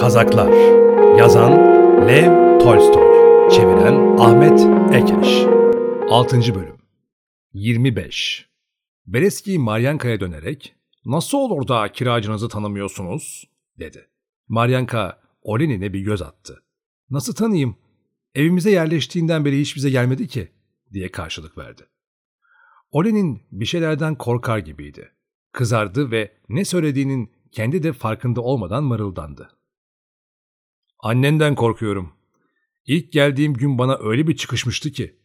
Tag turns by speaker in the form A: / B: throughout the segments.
A: Kazaklar Yazan Lev Tolstoy Çeviren Ahmet Ekeş 6. Bölüm 25 Bereski Maryanka'ya dönerek ''Nasıl olur da kiracınızı tanımıyorsunuz?'' dedi. Maryanka Olenin'e bir göz attı. ''Nasıl tanıyayım? Evimize yerleştiğinden beri hiç bize gelmedi ki.'' diye karşılık verdi. Olenin bir şeylerden korkar gibiydi. Kızardı ve ne söylediğinin kendi de farkında olmadan mırıldandı. Annenden korkuyorum. İlk geldiğim gün bana öyle bir çıkışmıştı ki.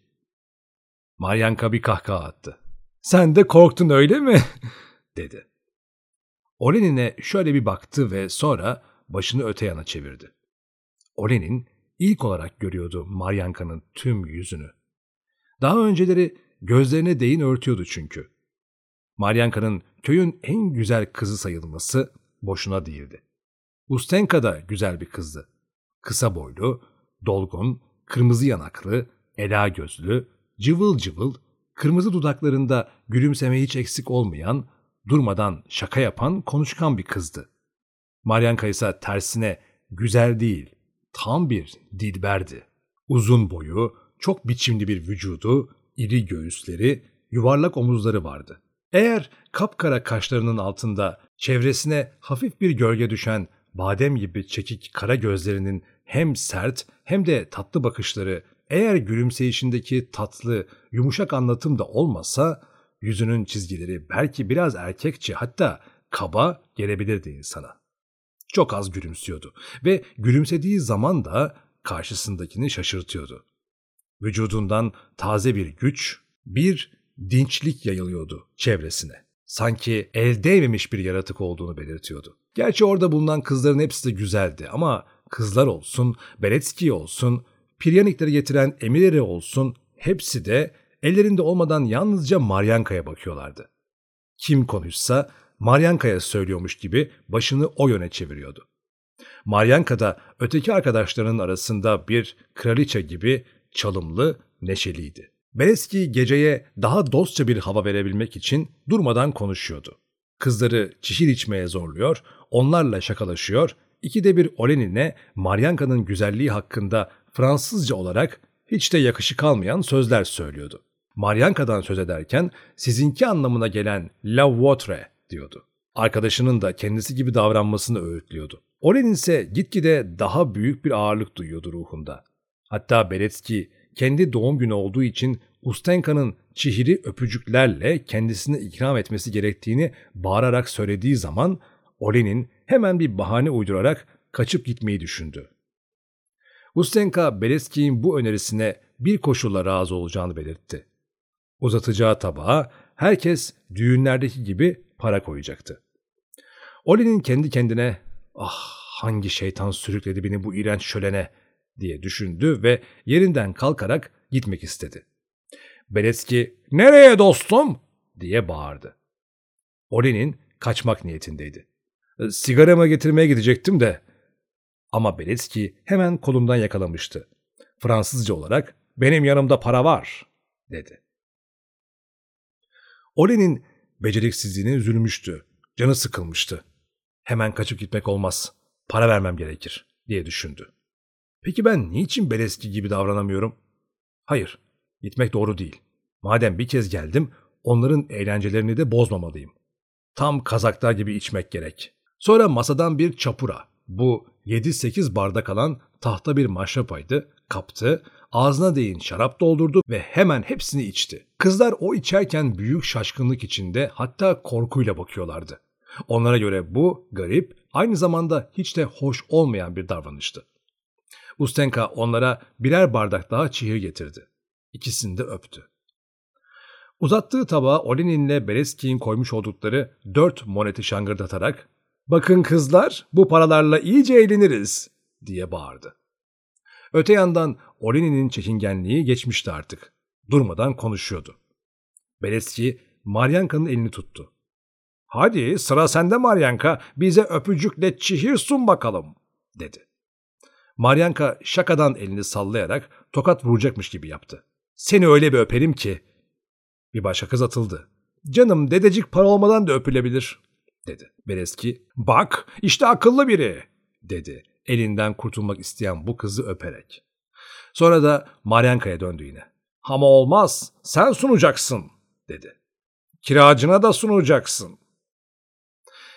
A: Maryanka bir kahkaha attı. Sen de korktun öyle mi? dedi. Olenin'e şöyle bir baktı ve sonra başını öte yana çevirdi. Olenin ilk olarak görüyordu Maryanka'nın tüm yüzünü. Daha önceleri gözlerine değin örtüyordu çünkü. Maryanka'nın köyün en güzel kızı sayılması boşuna değildi. Ustenka da güzel bir kızdı. Kısa boylu, dolgun, kırmızı yanaklı, ela gözlü, cıvıl cıvıl, kırmızı dudaklarında gülümseme hiç eksik olmayan, durmadan şaka yapan, konuşkan bir kızdı. Maryanka ise tersine güzel değil, tam bir dilberdi. Uzun boyu, çok biçimli bir vücudu, iri göğüsleri, yuvarlak omuzları vardı. Eğer kapkara kaşlarının altında çevresine hafif bir gölge düşen badem gibi çekik kara gözlerinin hem sert hem de tatlı bakışları eğer gülümseyişindeki tatlı, yumuşak anlatım da olmasa yüzünün çizgileri belki biraz erkekçe hatta kaba gelebilirdi insana. Çok az gülümsüyordu ve gülümsediği zaman da karşısındakini şaşırtıyordu. Vücudundan taze bir güç, bir dinçlik yayılıyordu çevresine. Sanki el değmemiş bir yaratık olduğunu belirtiyordu. Gerçi orada bulunan kızların hepsi de güzeldi ama kızlar olsun, Beletski olsun, Piryanikleri getiren emirleri olsun hepsi de ellerinde olmadan yalnızca Maryanka'ya bakıyorlardı. Kim konuşsa Maryanka'ya söylüyormuş gibi başını o yöne çeviriyordu. Maryanka da öteki arkadaşlarının arasında bir kraliçe gibi çalımlı, neşeliydi. Bereski geceye daha dostça bir hava verebilmek için durmadan konuşuyordu. Kızları çişir içmeye zorluyor, onlarla şakalaşıyor, ikide bir Olenin'e Maryanka'nın güzelliği hakkında Fransızca olarak hiç de yakışık almayan sözler söylüyordu. Maryanka'dan söz ederken sizinki anlamına gelen la votre diyordu. Arkadaşının da kendisi gibi davranmasını öğütlüyordu. Olenin ise gitgide daha büyük bir ağırlık duyuyordu ruhunda. Hatta Beletski kendi doğum günü olduğu için Ustenka'nın çihiri öpücüklerle kendisine ikram etmesi gerektiğini bağırarak söylediği zaman Olenin hemen bir bahane uydurarak kaçıp gitmeyi düşündü. Ustenka Beleski'nin bu önerisine bir koşulla razı olacağını belirtti. Uzatacağı tabağa herkes düğünlerdeki gibi para koyacaktı. Olenin kendi kendine ah hangi şeytan sürükledi beni bu iğrenç şölene diye düşündü ve yerinden kalkarak gitmek istedi. Beletski nereye dostum diye bağırdı. Olenin kaçmak niyetindeydi. Sigaramı getirmeye gidecektim de. Ama Beletski hemen kolundan yakalamıştı. Fransızca olarak benim yanımda para var dedi. Olenin beceriksizliğine üzülmüştü. Canı sıkılmıştı. Hemen kaçıp gitmek olmaz. Para vermem gerekir diye düşündü. Peki ben niçin Beleski gibi davranamıyorum? Hayır, gitmek doğru değil. Madem bir kez geldim, onların eğlencelerini de bozmamalıyım. Tam kazaklar gibi içmek gerek. Sonra masadan bir çapura, bu 7-8 bardak alan tahta bir maşrapaydı, kaptı, ağzına değin şarap doldurdu ve hemen hepsini içti. Kızlar o içerken büyük şaşkınlık içinde hatta korkuyla bakıyorlardı. Onlara göre bu garip, aynı zamanda hiç de hoş olmayan bir davranıştı. Ustenka onlara birer bardak daha çihir getirdi. İkisini de öptü. Uzattığı tabağa Olenin'le Bereski'nin koymuş oldukları dört moneti şangırdatarak ''Bakın kızlar, bu paralarla iyice eğleniriz.'' diye bağırdı. Öte yandan Olenin'in çekingenliği geçmişti artık. Durmadan konuşuyordu. Bereski Maryanka'nın elini tuttu. ''Hadi sıra sende Maryanka, bize öpücükle çihir sun bakalım.'' dedi. Maryanka şakadan elini sallayarak tokat vuracakmış gibi yaptı. ''Seni öyle bir öperim ki.'' Bir başka kız atıldı. ''Canım dedecik para olmadan da öpülebilir.'' Dedi. Bereski ''Bak işte akıllı biri.'' dedi. elinden kurtulmak isteyen bu kızı öperek. Sonra da Maryanka'ya döndü yine. Ama olmaz, sen sunacaksın, dedi. Kiracına da sunacaksın.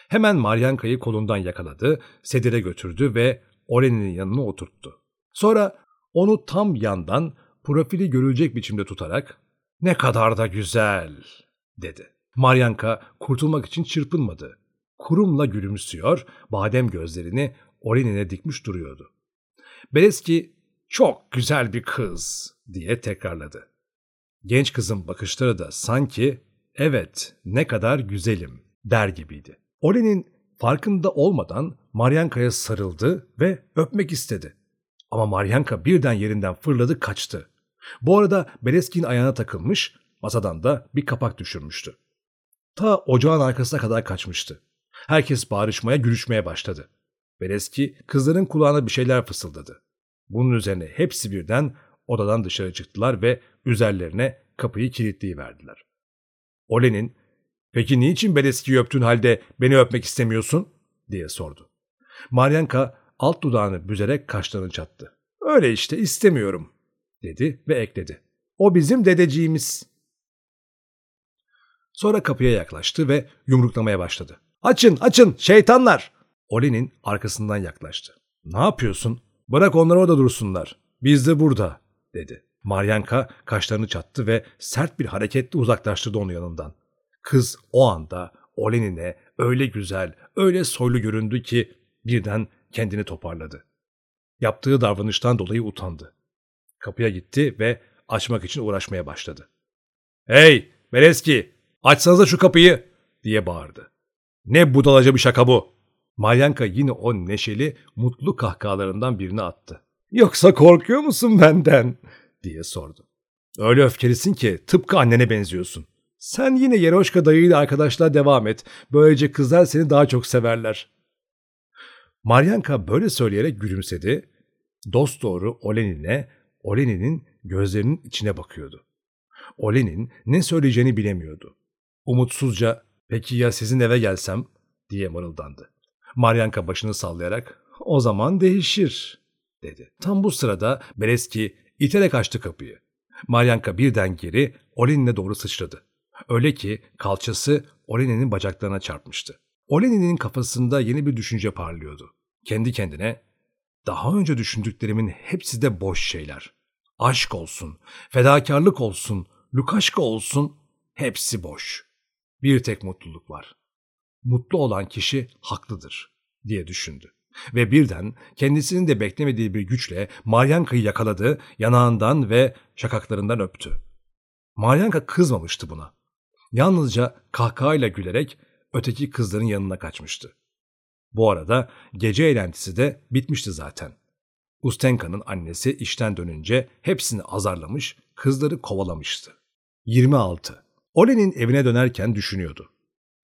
A: Hemen Maryanka'yı kolundan yakaladı, sedire götürdü ve Olen'in yanına oturttu. Sonra onu tam yandan profili görülecek biçimde tutarak ''Ne kadar da güzel'' dedi. Maryanka kurtulmak için çırpınmadı. Kurumla gülümsüyor, badem gözlerini Olen'ine dikmiş duruyordu. Beleski ''Çok güzel bir kız'' diye tekrarladı. Genç kızın bakışları da sanki ''Evet, ne kadar güzelim'' der gibiydi. Olen'in farkında olmadan Maryanka'ya sarıldı ve öpmek istedi. Ama Maryanka birden yerinden fırladı kaçtı. Bu arada Beleskin ayağına takılmış, masadan da bir kapak düşürmüştü. Ta ocağın arkasına kadar kaçmıştı. Herkes bağırışmaya, gülüşmeye başladı. Beleski kızların kulağına bir şeyler fısıldadı. Bunun üzerine hepsi birden odadan dışarı çıktılar ve üzerlerine kapıyı kilitleyiverdiler. Olen'in ''Peki niçin Beleski'yi öptüğün halde beni öpmek istemiyorsun?'' diye sordu. Maryanka alt dudağını büzerek kaşlarını çattı. ''Öyle işte istemiyorum.'' dedi ve ekledi. ''O bizim dedeciğimiz.'' Sonra kapıya yaklaştı ve yumruklamaya başladı. ''Açın, açın, şeytanlar!'' Olen'in arkasından yaklaştı. ''Ne yapıyorsun? Bırak onları orada dursunlar. Biz de burada.'' dedi. Maryanka kaşlarını çattı ve sert bir hareketle uzaklaştırdı onu yanından. Kız o anda Olen'ine öyle güzel, öyle soylu göründü ki birden kendini toparladı. Yaptığı davranıştan dolayı utandı. Kapıya gitti ve açmak için uğraşmaya başladı. ''Hey Bereski, açsanıza şu kapıyı!'' diye bağırdı. ''Ne budalaca bir şaka bu!'' Maryanka yine o neşeli, mutlu kahkahalarından birini attı. ''Yoksa korkuyor musun benden?'' diye sordu. ''Öyle öfkelisin ki tıpkı annene benziyorsun. Sen yine Yeroşka dayıyla arkadaşlığa devam et. Böylece kızlar seni daha çok severler.'' Maryanka böyle söyleyerek gülümsedi. Dost doğru Olenin'e, Olenin'in gözlerinin içine bakıyordu. Olenin ne söyleyeceğini bilemiyordu. Umutsuzca peki ya sizin eve gelsem diye mırıldandı. Maryanka başını sallayarak o zaman değişir dedi. Tam bu sırada Bereski iterek açtı kapıyı. Maryanka birden geri Olenin'e doğru sıçradı. Öyle ki kalçası Olenin'in bacaklarına çarpmıştı. Olenin'in kafasında yeni bir düşünce parlıyordu. Kendi kendine, daha önce düşündüklerimin hepsi de boş şeyler. Aşk olsun, fedakarlık olsun, Lukaşka olsun, hepsi boş. Bir tek mutluluk var. Mutlu olan kişi haklıdır, diye düşündü. Ve birden kendisinin de beklemediği bir güçle Maryanka'yı yakaladı, yanağından ve şakaklarından öptü. Maryanka kızmamıştı buna. Yalnızca kahkahayla gülerek öteki kızların yanına kaçmıştı. Bu arada gece eğlentisi de bitmişti zaten. Ustenka'nın annesi işten dönünce hepsini azarlamış, kızları kovalamıştı. 26. Olen'in evine dönerken düşünüyordu.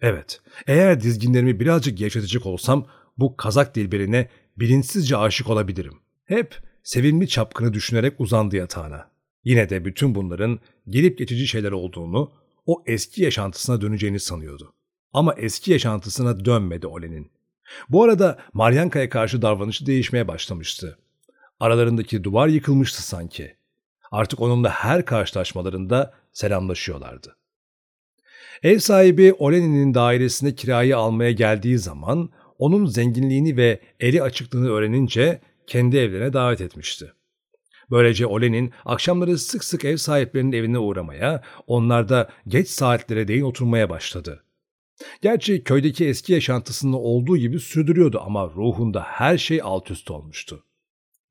A: Evet, eğer dizginlerimi birazcık gevşetecek olsam bu kazak dilberine bilinçsizce aşık olabilirim. Hep sevimli çapkını düşünerek uzandı yatağına. Yine de bütün bunların gelip geçici şeyler olduğunu, o eski yaşantısına döneceğini sanıyordu. Ama eski yaşantısına dönmedi Olen'in. Bu arada Maryanka'ya karşı davranışı değişmeye başlamıştı. Aralarındaki duvar yıkılmıştı sanki. Artık onunla her karşılaşmalarında selamlaşıyorlardı. Ev sahibi Olenin'in dairesine kirayı almaya geldiği zaman onun zenginliğini ve eli açıklığını öğrenince kendi evlerine davet etmişti. Böylece Olenin akşamları sık sık ev sahiplerinin evine uğramaya, onlarda geç saatlere değin oturmaya başladı. Gerçi köydeki eski yaşantısında olduğu gibi sürdürüyordu ama ruhunda her şey alt üst olmuştu.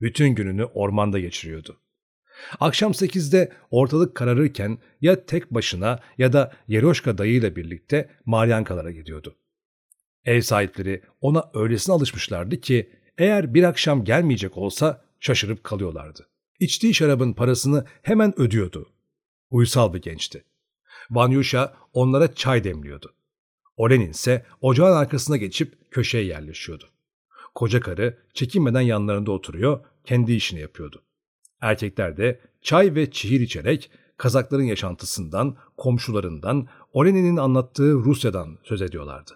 A: Bütün gününü ormanda geçiriyordu. Akşam sekizde ortalık kararırken ya tek başına ya da Yeroşka dayıyla birlikte Maryankalara gidiyordu. Ev sahipleri ona öylesine alışmışlardı ki eğer bir akşam gelmeyecek olsa şaşırıp kalıyorlardı. İçtiği şarabın parasını hemen ödüyordu. Uysal bir gençti. Vanyusha onlara çay demliyordu. Olenin ise ocağın arkasına geçip köşeye yerleşiyordu. Koca karı çekinmeden yanlarında oturuyor, kendi işini yapıyordu. Erkekler de çay ve çihir içerek Kazakların yaşantısından, komşularından, Olenin'in anlattığı Rusya'dan söz ediyorlardı.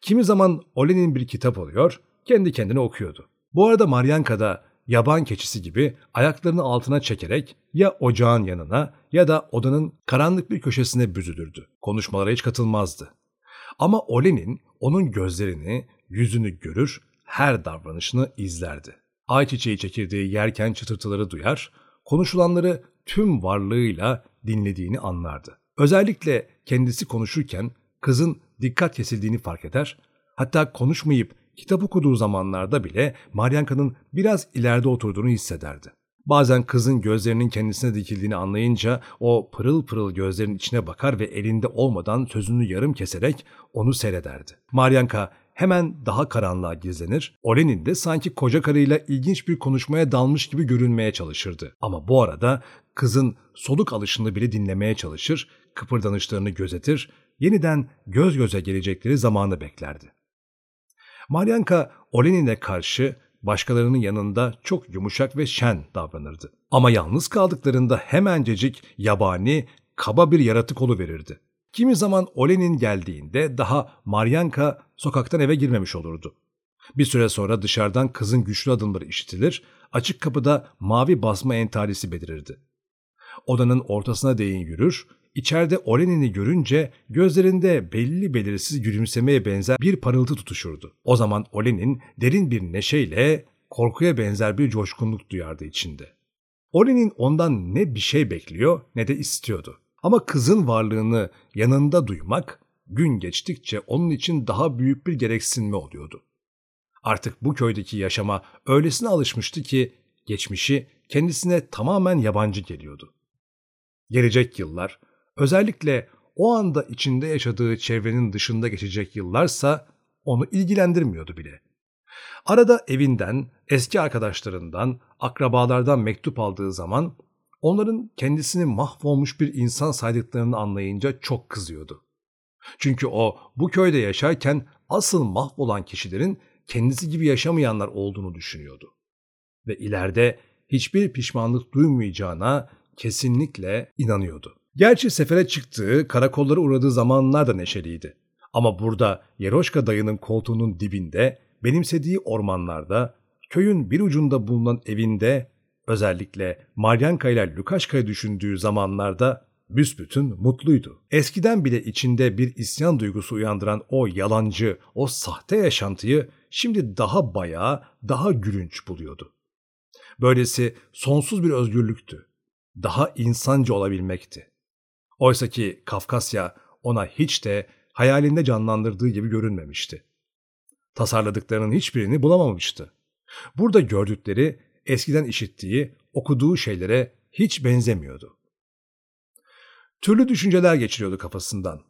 A: Kimi zaman Olenin bir kitap alıyor, kendi kendine okuyordu. Bu arada Maryanka da yaban keçisi gibi ayaklarını altına çekerek ya ocağın yanına ya da odanın karanlık bir köşesine büzülürdü. Konuşmalara hiç katılmazdı. Ama Olen'in onun gözlerini, yüzünü görür, her davranışını izlerdi. Ayçiçeği çekirdeği yerken çıtırtıları duyar, konuşulanları tüm varlığıyla dinlediğini anlardı. Özellikle kendisi konuşurken kızın dikkat kesildiğini fark eder, hatta konuşmayıp kitap okuduğu zamanlarda bile Maryanka'nın biraz ileride oturduğunu hissederdi. Bazen kızın gözlerinin kendisine dikildiğini anlayınca o pırıl pırıl gözlerin içine bakar ve elinde olmadan sözünü yarım keserek onu seyrederdi. Maryanka hemen daha karanlığa gizlenir, Olenin de sanki koca karıyla ilginç bir konuşmaya dalmış gibi görünmeye çalışırdı. Ama bu arada kızın soluk alışını bile dinlemeye çalışır, kıpırdanışlarını gözetir, yeniden göz göze gelecekleri zamanı beklerdi. Maryanka Olenin'e karşı başkalarının yanında çok yumuşak ve şen davranırdı. Ama yalnız kaldıklarında hemencecik yabani, kaba bir yaratık verirdi. Kimi zaman Olenin geldiğinde daha Maryanka sokaktan eve girmemiş olurdu. Bir süre sonra dışarıdan kızın güçlü adımları işitilir, açık kapıda mavi basma entarisi belirirdi. Odanın ortasına değin yürür, içeride Olenin'i görünce gözlerinde belli belirsiz gülümsemeye benzer bir parıltı tutuşurdu. O zaman Olenin derin bir neşeyle korkuya benzer bir coşkunluk duyardı içinde. Olenin ondan ne bir şey bekliyor ne de istiyordu. Ama kızın varlığını yanında duymak gün geçtikçe onun için daha büyük bir gereksinme oluyordu. Artık bu köydeki yaşama öylesine alışmıştı ki geçmişi kendisine tamamen yabancı geliyordu. Gelecek yıllar, özellikle o anda içinde yaşadığı çevrenin dışında geçecek yıllarsa onu ilgilendirmiyordu bile. Arada evinden, eski arkadaşlarından, akrabalardan mektup aldığı zaman onların kendisini mahvolmuş bir insan saydıklarını anlayınca çok kızıyordu. Çünkü o bu köyde yaşarken asıl mahvolan kişilerin kendisi gibi yaşamayanlar olduğunu düşünüyordu. Ve ileride hiçbir pişmanlık duymayacağına kesinlikle inanıyordu. Gerçi sefere çıktığı, karakollara uğradığı zamanlar da neşeliydi. Ama burada Yeroşka dayının koltuğunun dibinde, benimsediği ormanlarda, köyün bir ucunda bulunan evinde, özellikle Maryanka ile Lukaşka'yı düşündüğü zamanlarda büsbütün mutluydu. Eskiden bile içinde bir isyan duygusu uyandıran o yalancı, o sahte yaşantıyı şimdi daha bayağı, daha gülünç buluyordu. Böylesi sonsuz bir özgürlüktü. Daha insancı olabilmekti. Oysa ki Kafkasya ona hiç de hayalinde canlandırdığı gibi görünmemişti. Tasarladıklarının hiçbirini bulamamıştı. Burada gördükleri eskiden işittiği, okuduğu şeylere hiç benzemiyordu. Türlü düşünceler geçiriyordu kafasından.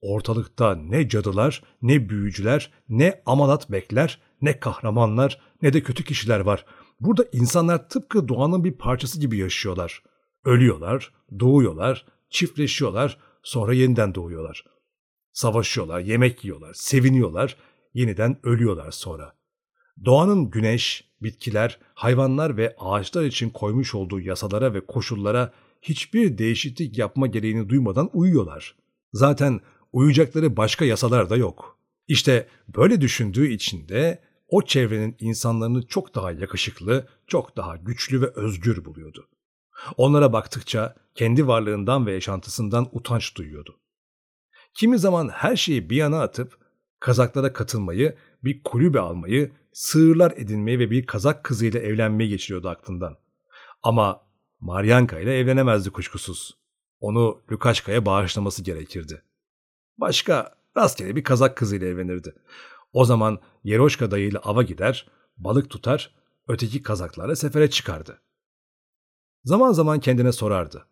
A: Ortalıkta ne cadılar, ne büyücüler, ne amalat bekler, ne kahramanlar, ne de kötü kişiler var. Burada insanlar tıpkı doğanın bir parçası gibi yaşıyorlar. Ölüyorlar, doğuyorlar, çiftleşiyorlar, sonra yeniden doğuyorlar. Savaşıyorlar, yemek yiyorlar, seviniyorlar, yeniden ölüyorlar sonra. Doğanın güneş, bitkiler, hayvanlar ve ağaçlar için koymuş olduğu yasalara ve koşullara hiçbir değişiklik yapma gereğini duymadan uyuyorlar. Zaten uyuyacakları başka yasalar da yok. İşte böyle düşündüğü için de o çevrenin insanlarını çok daha yakışıklı, çok daha güçlü ve özgür buluyordu. Onlara baktıkça kendi varlığından ve yaşantısından utanç duyuyordu. Kimi zaman her şeyi bir yana atıp kazaklara katılmayı, bir kulübe almayı, sığırlar edinmeyi ve bir kazak kızıyla evlenmeyi geçiriyordu aklından. Ama Maryanka ile evlenemezdi kuşkusuz. Onu Lukaşka'ya bağışlaması gerekirdi. Başka rastgele bir kazak kızıyla evlenirdi. O zaman Yeroşka dayıyla ava gider, balık tutar, öteki kazaklarla sefere çıkardı. Zaman zaman kendine sorardı.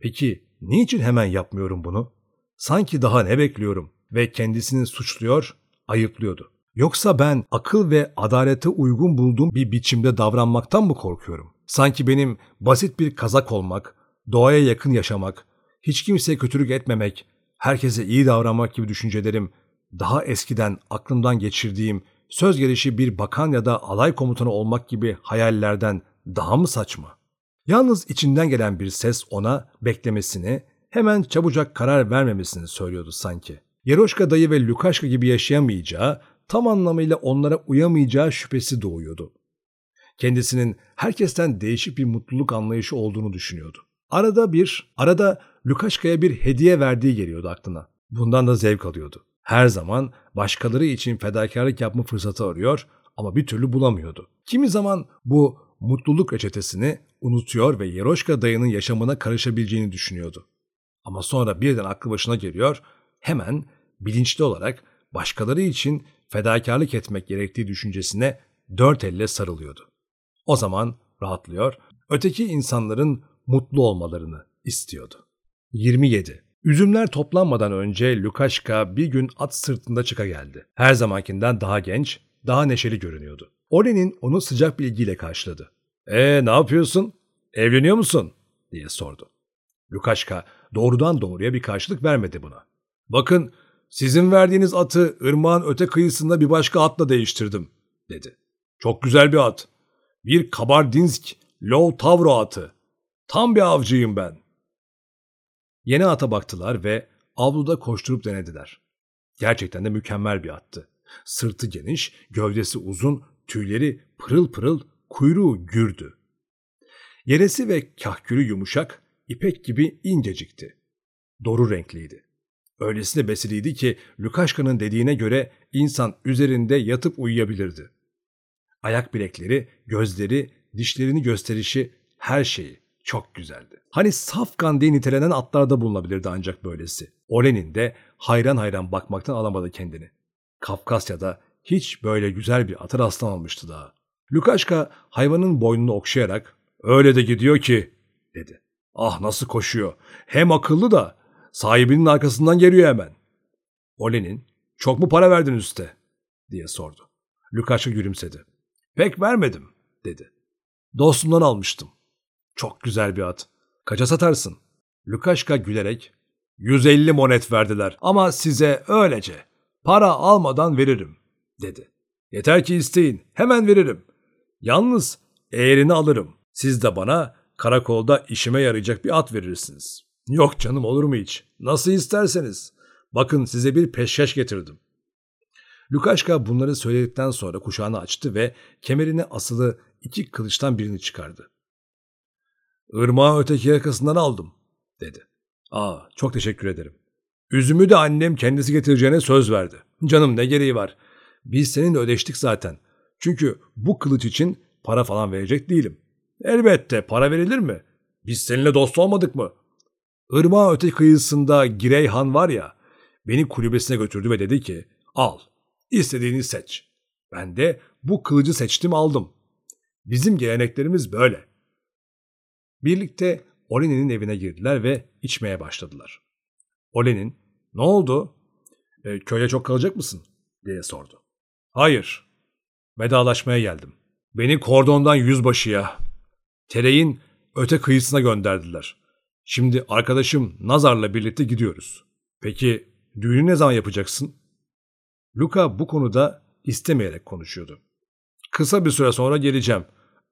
A: Peki niçin hemen yapmıyorum bunu? Sanki daha ne bekliyorum ve kendisini suçluyor, ayıplıyordu. Yoksa ben akıl ve adalete uygun bulduğum bir biçimde davranmaktan mı korkuyorum? Sanki benim basit bir kazak olmak, doğaya yakın yaşamak, hiç kimseye kötülük etmemek, herkese iyi davranmak gibi düşüncelerim daha eskiden aklımdan geçirdiğim söz gelişi bir bakan ya da alay komutanı olmak gibi hayallerden daha mı saçma? Yalnız içinden gelen bir ses ona beklemesini, hemen çabucak karar vermemesini söylüyordu sanki. Yeroşka dayı ve Lukaşka gibi yaşayamayacağı, tam anlamıyla onlara uyamayacağı şüphesi doğuyordu. Kendisinin herkesten değişik bir mutluluk anlayışı olduğunu düşünüyordu. Arada bir, arada Lukaşka'ya bir hediye verdiği geliyordu aklına. Bundan da zevk alıyordu. Her zaman başkaları için fedakarlık yapma fırsatı arıyor ama bir türlü bulamıyordu. Kimi zaman bu mutluluk reçetesini unutuyor ve Yeroşka dayının yaşamına karışabileceğini düşünüyordu. Ama sonra birden aklı başına geliyor, hemen bilinçli olarak başkaları için fedakarlık etmek gerektiği düşüncesine dört elle sarılıyordu. O zaman rahatlıyor, öteki insanların mutlu olmalarını istiyordu. 27. Üzümler toplanmadan önce Lukaşka bir gün at sırtında çıka geldi. Her zamankinden daha genç, daha neşeli görünüyordu. Olen'in onu sıcak bir ilgiyle karşıladı. ''Ee ne yapıyorsun? Evleniyor musun?'' diye sordu. Lukaşka doğrudan doğruya bir karşılık vermedi buna. ''Bakın sizin verdiğiniz atı ırmağın öte kıyısında bir başka atla değiştirdim.'' dedi. ''Çok güzel bir at. Bir Kabardinsk Low Tavro atı. Tam bir avcıyım ben.'' Yeni ata baktılar ve avluda koşturup denediler. Gerçekten de mükemmel bir attı. Sırtı geniş, gövdesi uzun, tüyleri pırıl pırıl, kuyruğu gürdü. Yeresi ve kahkülü yumuşak, ipek gibi incecikti. Doru renkliydi. Öylesine besiliydi ki Lukaşka'nın dediğine göre insan üzerinde yatıp uyuyabilirdi. Ayak bilekleri, gözleri, dişlerini gösterişi, her şeyi çok güzeldi. Hani safkan diye nitelenen atlarda bulunabilirdi ancak böylesi. Olen'in de hayran hayran bakmaktan alamadı kendini. Kafkasya'da hiç böyle güzel bir ata rastlamamıştı daha. Lukaşka hayvanın boynunu okşayarak öyle de gidiyor ki dedi. Ah nasıl koşuyor. Hem akıllı da sahibinin arkasından geliyor hemen. Olen'in çok mu para verdin üste diye sordu. Lukaşka gülümsedi. Pek vermedim dedi. Dostumdan almıştım. Çok güzel bir at. Kaça satarsın? Lukaşka gülerek 150 monet verdiler ama size öylece para almadan veririm dedi. Yeter ki isteyin hemen veririm. Yalnız eğerini alırım. Siz de bana karakolda işime yarayacak bir at verirsiniz. Yok canım olur mu hiç? Nasıl isterseniz. Bakın size bir peşkeş getirdim. Lukaşka bunları söyledikten sonra kuşağını açtı ve kemerine asılı iki kılıçtan birini çıkardı. Irmağı öteki yakasından aldım, dedi. Aa, çok teşekkür ederim. Üzümü de annem kendisi getireceğine söz verdi. Canım ne gereği var. Biz seninle ödeştik zaten. Çünkü bu kılıç için para falan verecek değilim. Elbette para verilir mi? Biz seninle dost olmadık mı? Irmağı öte kıyısında Girey Han var ya, beni kulübesine götürdü ve dedi ki, al, istediğini seç. Ben de bu kılıcı seçtim aldım. Bizim geleneklerimiz böyle. Birlikte Olenin'in evine girdiler ve içmeye başladılar. Olenin, ne oldu? E, köyde çok kalacak mısın? diye sordu. Hayır, vedalaşmaya geldim. Beni kordondan yüzbaşıya, tereyin öte kıyısına gönderdiler. Şimdi arkadaşım Nazar'la birlikte gidiyoruz. Peki düğünü ne zaman yapacaksın? Luka bu konuda istemeyerek konuşuyordu. Kısa bir süre sonra geleceğim.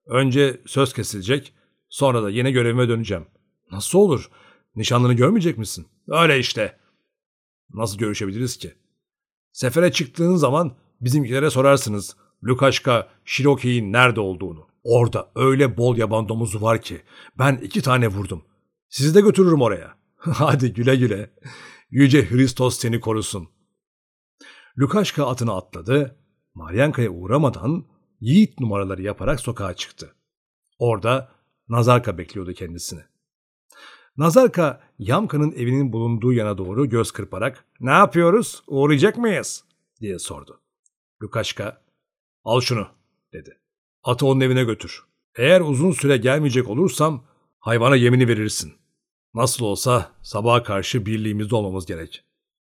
A: Önce söz kesilecek, Sonra da yine görevime döneceğim. Nasıl olur? Nişanlını görmeyecek misin? Öyle işte. Nasıl görüşebiliriz ki? Sefere çıktığın zaman bizimkilere sorarsınız. Lukaşka, Shiroki'nin nerede olduğunu. Orada öyle bol yaban domuzu var ki ben iki tane vurdum. Sizi de götürürüm oraya. Hadi güle güle. Yüce Hristos seni korusun. Lukaşka atını atladı. Maryanka'ya uğramadan yiğit numaraları yaparak sokağa çıktı. Orada Nazarka bekliyordu kendisini. Nazarka Yamka'nın evinin bulunduğu yana doğru göz kırparak ''Ne yapıyoruz? Uğrayacak mıyız?'' diye sordu. Lukaşka ''Al şunu'' dedi. ''Atı onun evine götür. Eğer uzun süre gelmeyecek olursam hayvana yemini verirsin. Nasıl olsa sabaha karşı birliğimizde olmamız gerek.''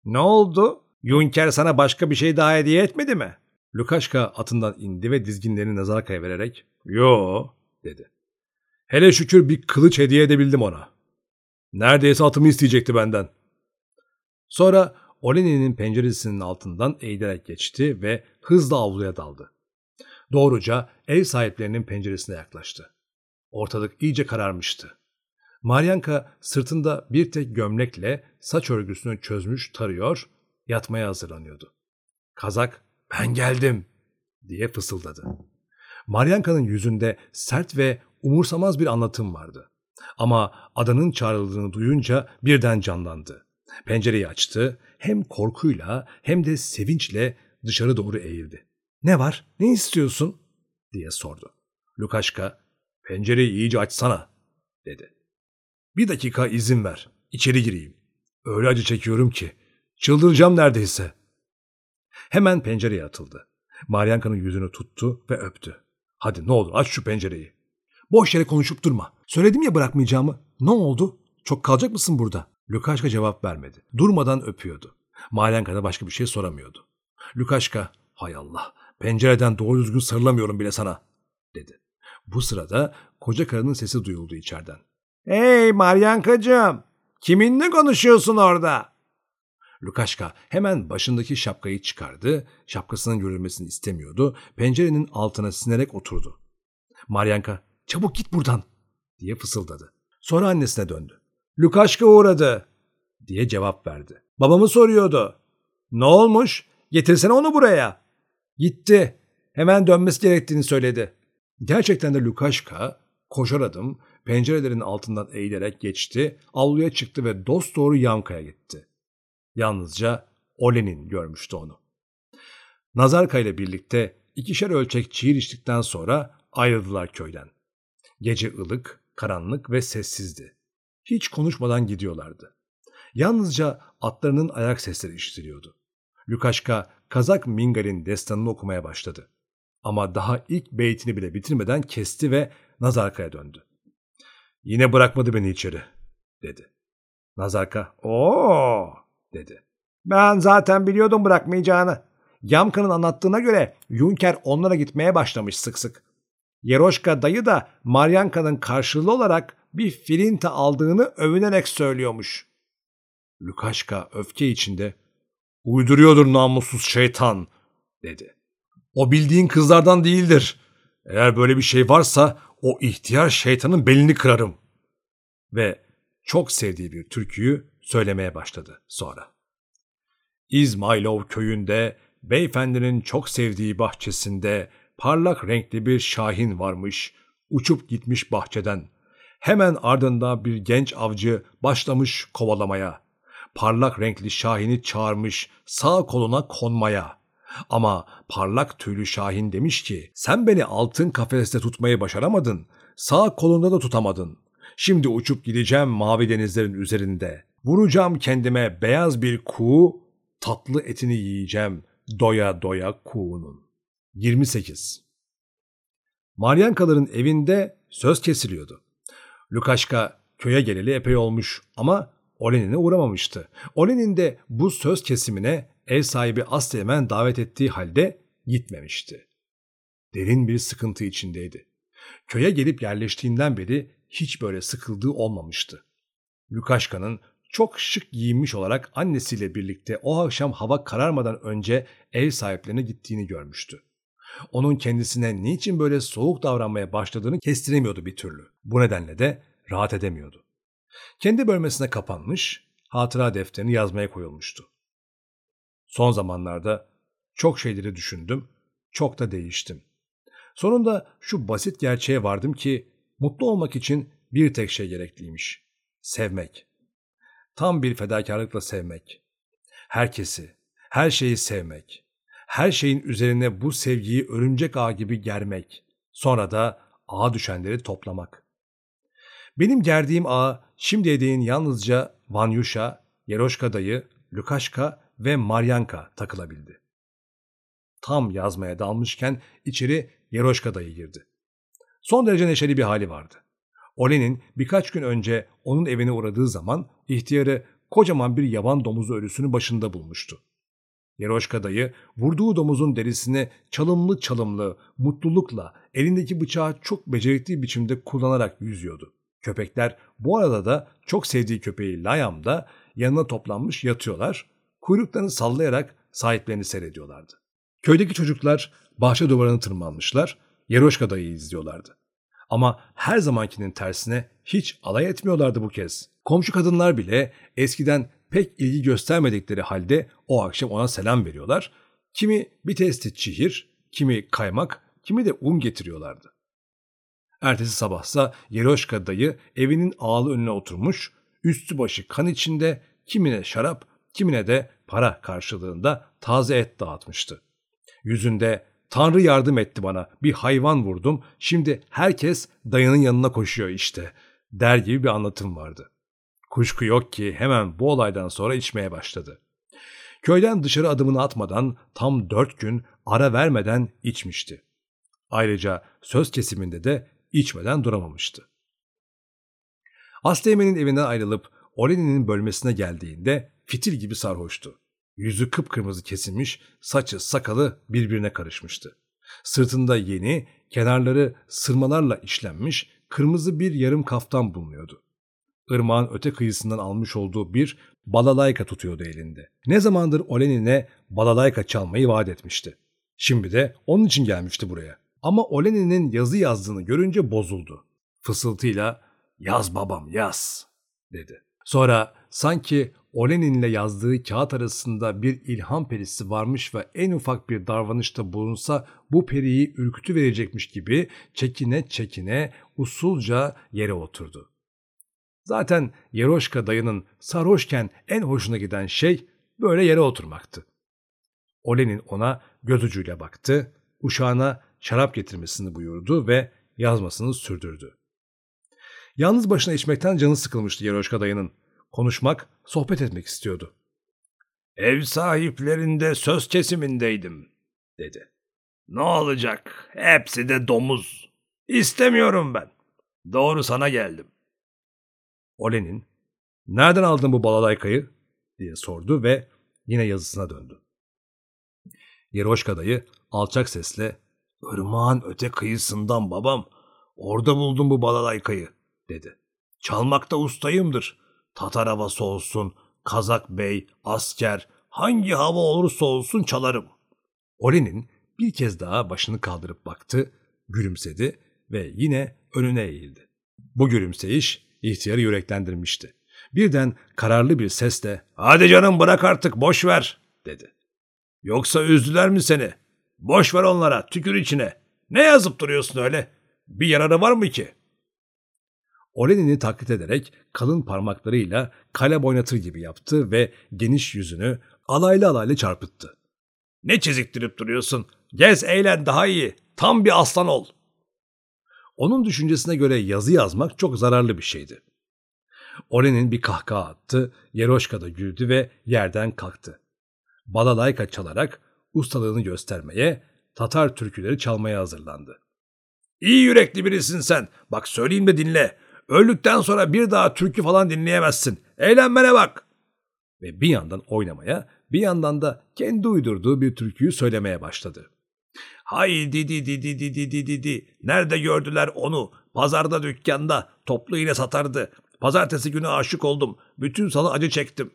A: ''Ne oldu? Yunker sana başka bir şey daha hediye etmedi mi?'' Lukaşka atından indi ve dizginlerini Nazarka'ya vererek ''Yo'' dedi. Hele şükür bir kılıç hediye edebildim ona. Neredeyse atımı isteyecekti benden. Sonra Oleni'nin penceresinin altından eğilerek geçti ve hızla avluya daldı. Doğruca ev sahiplerinin penceresine yaklaştı. Ortalık iyice kararmıştı. Maryanka sırtında bir tek gömlekle saç örgüsünü çözmüş tarıyor, yatmaya hazırlanıyordu. Kazak Ben geldim diye fısıldadı. Maryanka'nın yüzünde sert ve umursamaz bir anlatım vardı. Ama adanın çağrıldığını duyunca birden canlandı. Pencereyi açtı, hem korkuyla hem de sevinçle dışarı doğru eğildi. ''Ne var, ne istiyorsun?'' diye sordu. Lukaşka, ''Pencereyi iyice açsana.'' dedi. ''Bir dakika izin ver, içeri gireyim. Öyle acı çekiyorum ki, çıldıracağım neredeyse.'' Hemen pencereye atıldı. Maryanka'nın yüzünü tuttu ve öptü. ''Hadi ne olur aç şu pencereyi.'' ''Boş yere konuşup durma. Söyledim ya bırakmayacağımı. Ne oldu? Çok kalacak mısın burada?'' Lukaşka cevap vermedi. Durmadan öpüyordu. Maryanka da başka bir şey soramıyordu. Lukaşka, hay Allah, pencereden doğru düzgün sarılamıyorum bile sana, dedi. Bu sırada koca karının sesi duyuldu içeriden. Hey Maryankacığım, kiminle konuşuyorsun orada? Lukaşka hemen başındaki şapkayı çıkardı, şapkasının görülmesini istemiyordu, pencerenin altına sinerek oturdu. Maryanka, çabuk git buradan, diye fısıldadı. Sonra annesine döndü. Lukaşka uğradı, diye cevap verdi. Babamı soruyordu. Ne olmuş? Getirsene onu buraya. Gitti. Hemen dönmesi gerektiğini söyledi. Gerçekten de Lukaşka koşar adım pencerelerin altından eğilerek geçti, avluya çıktı ve dost doğru Yanka'ya gitti. Yalnızca Olenin görmüştü onu. Nazarka ile birlikte ikişer ölçek çiğir içtikten sonra ayrıldılar köyden. Gece ılık, karanlık ve sessizdi. Hiç konuşmadan gidiyorlardı. Yalnızca atlarının ayak sesleri işitiliyordu. Lukaşka Kazak Mingal'in destanını okumaya başladı. Ama daha ilk beytini bile bitirmeden kesti ve Nazarka'ya döndü. Yine bırakmadı beni içeri, dedi. Nazarka, ooo, dedi. Ben zaten biliyordum bırakmayacağını. Yamka'nın anlattığına göre Yunker onlara gitmeye başlamış sık sık. Yeroşka dayı da Maryanka'nın karşılığı olarak bir filinta aldığını övünerek söylüyormuş. Lukaşka öfke içinde ''Uyduruyordur namussuz şeytan'' dedi. ''O bildiğin kızlardan değildir. Eğer böyle bir şey varsa o ihtiyar şeytanın belini kırarım.'' Ve çok sevdiği bir türküyü söylemeye başladı sonra. İzmailov köyünde beyefendinin çok sevdiği bahçesinde parlak renkli bir şahin varmış, uçup gitmiş bahçeden. Hemen ardında bir genç avcı başlamış kovalamaya parlak renkli Şahin'i çağırmış sağ koluna konmaya. Ama parlak tüylü Şahin demiş ki sen beni altın kafeste tutmayı başaramadın. Sağ kolunda da tutamadın. Şimdi uçup gideceğim mavi denizlerin üzerinde. Vuracağım kendime beyaz bir kuğu, tatlı etini yiyeceğim doya doya kuğunun. 28. Maryankaların evinde söz kesiliyordu. Lukaşka köye geleli epey olmuş ama Olenin'e uğramamıştı. Olenin de bu söz kesimine ev sahibi Aslı davet ettiği halde gitmemişti. Derin bir sıkıntı içindeydi. Köye gelip yerleştiğinden beri hiç böyle sıkıldığı olmamıştı. Lukaşka'nın çok şık giyinmiş olarak annesiyle birlikte o akşam hava kararmadan önce ev sahiplerine gittiğini görmüştü. Onun kendisine niçin böyle soğuk davranmaya başladığını kestiremiyordu bir türlü. Bu nedenle de rahat edemiyordu. Kendi bölmesine kapanmış, hatıra defterini yazmaya koyulmuştu. Son zamanlarda çok şeyleri düşündüm, çok da değiştim. Sonunda şu basit gerçeğe vardım ki mutlu olmak için bir tek şey gerekliymiş. Sevmek. Tam bir fedakarlıkla sevmek. Herkesi, her şeyi sevmek. Her şeyin üzerine bu sevgiyi örümcek ağ gibi germek. Sonra da ağa düşenleri toplamak. Benim gerdiğim ağa şimdiye değin yalnızca Vanyusha, Yeroşka dayı, Lukaşka ve Maryanka takılabildi. Tam yazmaya dalmışken içeri Yeroşka dayı girdi. Son derece neşeli bir hali vardı. Olen'in birkaç gün önce onun evine uğradığı zaman ihtiyarı kocaman bir yaban domuzu ölüsünü başında bulmuştu. Yeroşka dayı vurduğu domuzun derisini çalımlı çalımlı, mutlulukla elindeki bıçağı çok becerikli biçimde kullanarak yüzüyordu. Köpekler bu arada da çok sevdiği köpeği Layam da yanına toplanmış yatıyorlar, kuyruklarını sallayarak sahiplerini seyrediyorlardı. Köydeki çocuklar bahçe duvarını tırmanmışlar, Yeroşka dayıyı izliyorlardı. Ama her zamankinin tersine hiç alay etmiyorlardı bu kez. Komşu kadınlar bile eskiden pek ilgi göstermedikleri halde o akşam ona selam veriyorlar. kimi bir testi çihir, kimi kaymak, kimi de un getiriyorlardı. Ertesi sabahsa Yeroşka dayı evinin ağlı önüne oturmuş, üstü başı kan içinde kimine şarap, kimine de para karşılığında taze et dağıtmıştı. Yüzünde Tanrı yardım etti bana, bir hayvan vurdum, şimdi herkes dayının yanına koşuyor işte, der gibi bir anlatım vardı. Kuşku yok ki hemen bu olaydan sonra içmeye başladı. Köyden dışarı adımını atmadan tam dört gün ara vermeden içmişti. Ayrıca söz kesiminde de içmeden duramamıştı. Asteğmen'in evinden ayrılıp Oleni'nin bölmesine geldiğinde fitil gibi sarhoştu. Yüzü kıpkırmızı kesilmiş, saçı sakalı birbirine karışmıştı. Sırtında yeni, kenarları sırmalarla işlenmiş kırmızı bir yarım kaftan bulunuyordu. Irmağın öte kıyısından almış olduğu bir balalayka tutuyordu elinde. Ne zamandır Olenin'e balalayka çalmayı vaat etmişti. Şimdi de onun için gelmişti buraya. Ama Olenin'in yazı yazdığını görünce bozuldu. Fısıltıyla yaz babam yaz dedi. Sonra sanki Olenin'le yazdığı kağıt arasında bir ilham perisi varmış ve en ufak bir davranışta bulunsa bu periyi ürkütü verecekmiş gibi çekine çekine usulca yere oturdu. Zaten Yeroşka dayının sarhoşken en hoşuna giden şey böyle yere oturmaktı. Olenin ona göz ucuyla baktı, uşağına şarap getirmesini buyurdu ve yazmasını sürdürdü. Yalnız başına içmekten canı sıkılmıştı Yeroşka dayının. Konuşmak, sohbet etmek istiyordu.
B: Ev sahiplerinde söz kesimindeydim, dedi. Ne olacak? Hepsi de domuz. İstemiyorum ben. Doğru sana geldim.
A: Olenin, nereden aldın bu balalaykayı? diye sordu ve yine yazısına döndü. Yeroşka dayı alçak sesle, ''Irmağın öte kıyısından babam, orada buldum bu balalaykayı.'' dedi. ''Çalmakta ustayımdır. Tatar havası olsun, Kazak bey, asker, hangi hava olursa olsun çalarım.'' Olenin bir kez daha başını kaldırıp baktı, gülümsedi ve yine önüne eğildi. Bu gülümseyiş ihtiyarı yüreklendirmişti. Birden kararlı bir sesle ''Hadi canım bırak artık boş ver'' dedi. ''Yoksa üzdüler mi seni? Boş ver onlara tükür içine. Ne yazıp duruyorsun öyle? Bir yararı var mı ki?'' Olenin'i taklit ederek kalın parmaklarıyla kale oynatır gibi yaptı ve geniş yüzünü alaylı alaylı çarpıttı. ''Ne çiziktirip duruyorsun? Gez eğlen daha iyi. Tam bir aslan ol.'' Onun düşüncesine göre yazı yazmak çok zararlı bir şeydi. Olen'in bir kahkaha attı, Yeroşka da güldü ve yerden kalktı. Balalayka çalarak ustalığını göstermeye, Tatar türküleri çalmaya hazırlandı. İyi yürekli birisin sen. Bak söyleyeyim de dinle. Öldükten sonra bir daha türkü falan dinleyemezsin. Eğlenmene bak. Ve bir yandan oynamaya, bir yandan da kendi uydurduğu bir türküyü söylemeye başladı. Hay didi didi didi didi di. Nerede gördüler onu? Pazarda dükkanda. Toplu iğne satardı. Pazartesi günü aşık oldum. Bütün salı acı çektim.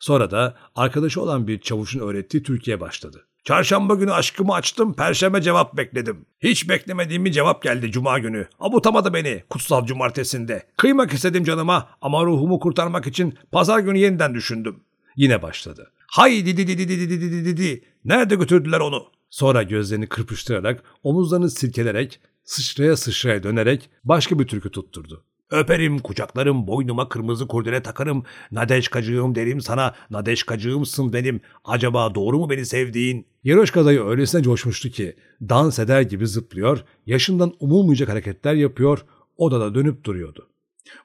A: Sonra da arkadaşı olan bir çavuşun öğrettiği Türkiye başladı. Çarşamba günü aşkımı açtım, perşembe cevap bekledim. Hiç beklemediğim bir cevap geldi cuma günü. Abutamadı beni kutsal cumartesinde. Kıymak istedim canıma ama ruhumu kurtarmak için pazar günü yeniden düşündüm. Yine başladı. Hay didi didi didi didi didi. Nerede götürdüler onu? Sonra gözlerini kırpıştırarak, omuzlarını silkelerek, sıçraya sıçraya dönerek başka bir türkü tutturdu. Öperim, kucaklarım, boynuma kırmızı kurdele takarım. Nadeşkacığım derim sana, nadeşkacığımsın benim. Acaba doğru mu beni sevdiğin? Yeroşka dayı öylesine coşmuştu ki, dans eder gibi zıplıyor, yaşından umulmayacak hareketler yapıyor, odada dönüp duruyordu.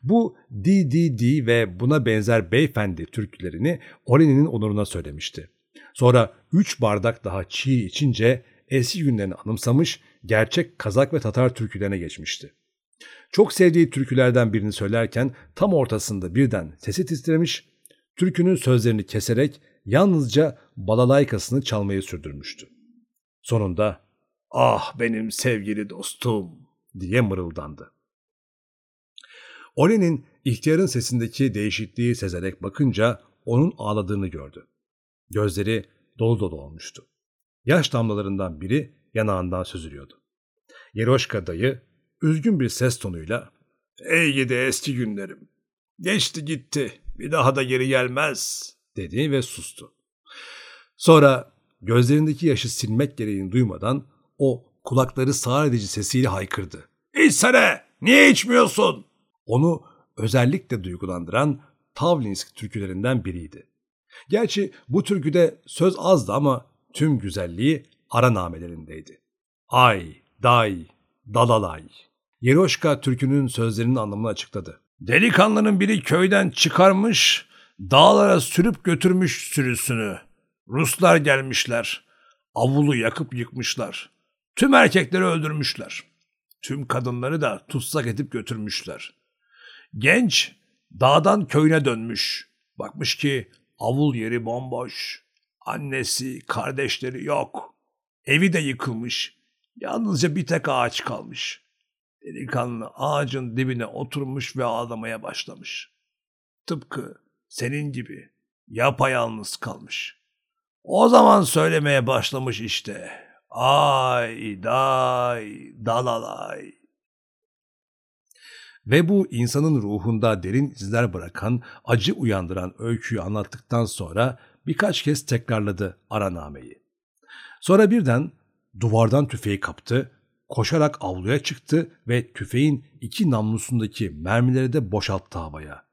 A: Bu di ve buna benzer beyefendi türkülerini Oleni'nin onuruna söylemişti. Sonra üç bardak daha çiğ içince eski günlerini anımsamış, gerçek Kazak ve Tatar türkülerine geçmişti. Çok sevdiği türkülerden birini söylerken tam ortasında birden sesi titremiş, türkünün sözlerini keserek yalnızca balalaykasını çalmayı sürdürmüştü. Sonunda ''Ah benim sevgili dostum'' diye mırıldandı. Olen'in ihtiyarın sesindeki değişikliği sezerek bakınca onun ağladığını gördü. Gözleri dolu dolu olmuştu. Yaş damlalarından biri yanağından süzülüyordu. Yeroşka dayı üzgün bir ses tonuyla ''Ey gidi eski günlerim, geçti gitti, bir daha da geri gelmez.'' dedi ve sustu. Sonra gözlerindeki yaşı silmek gereğini duymadan o kulakları sağır edici sesiyle haykırdı.
B: İçsene! Niye içmiyorsun?
A: Onu özellikle duygulandıran Tavlinsk türkülerinden biriydi. Gerçi bu türküde söz azdı ama tüm güzelliği ara namelerindeydi. Ay, day, dalalay. Yeroşka türkünün sözlerinin anlamını açıkladı.
B: Delikanlının biri köyden çıkarmış, dağlara sürüp götürmüş sürüsünü. Ruslar gelmişler. Avulu yakıp yıkmışlar. Tüm erkekleri öldürmüşler. Tüm kadınları da tutsak edip götürmüşler. Genç dağdan köyüne dönmüş. Bakmış ki avul yeri bomboş. Annesi, kardeşleri yok. Evi de yıkılmış. Yalnızca bir tek ağaç kalmış. Delikanlı ağacın dibine oturmuş ve ağlamaya başlamış. Tıpkı senin gibi yapayalnız kalmış. O zaman söylemeye başlamış işte. Ay day dalalay.
A: Ve bu insanın ruhunda derin izler bırakan, acı uyandıran öyküyü anlattıktan sonra birkaç kez tekrarladı aranameyi. Sonra birden duvardan tüfeği kaptı, koşarak avluya çıktı ve tüfeğin iki namlusundaki mermileri de boşalttı havaya.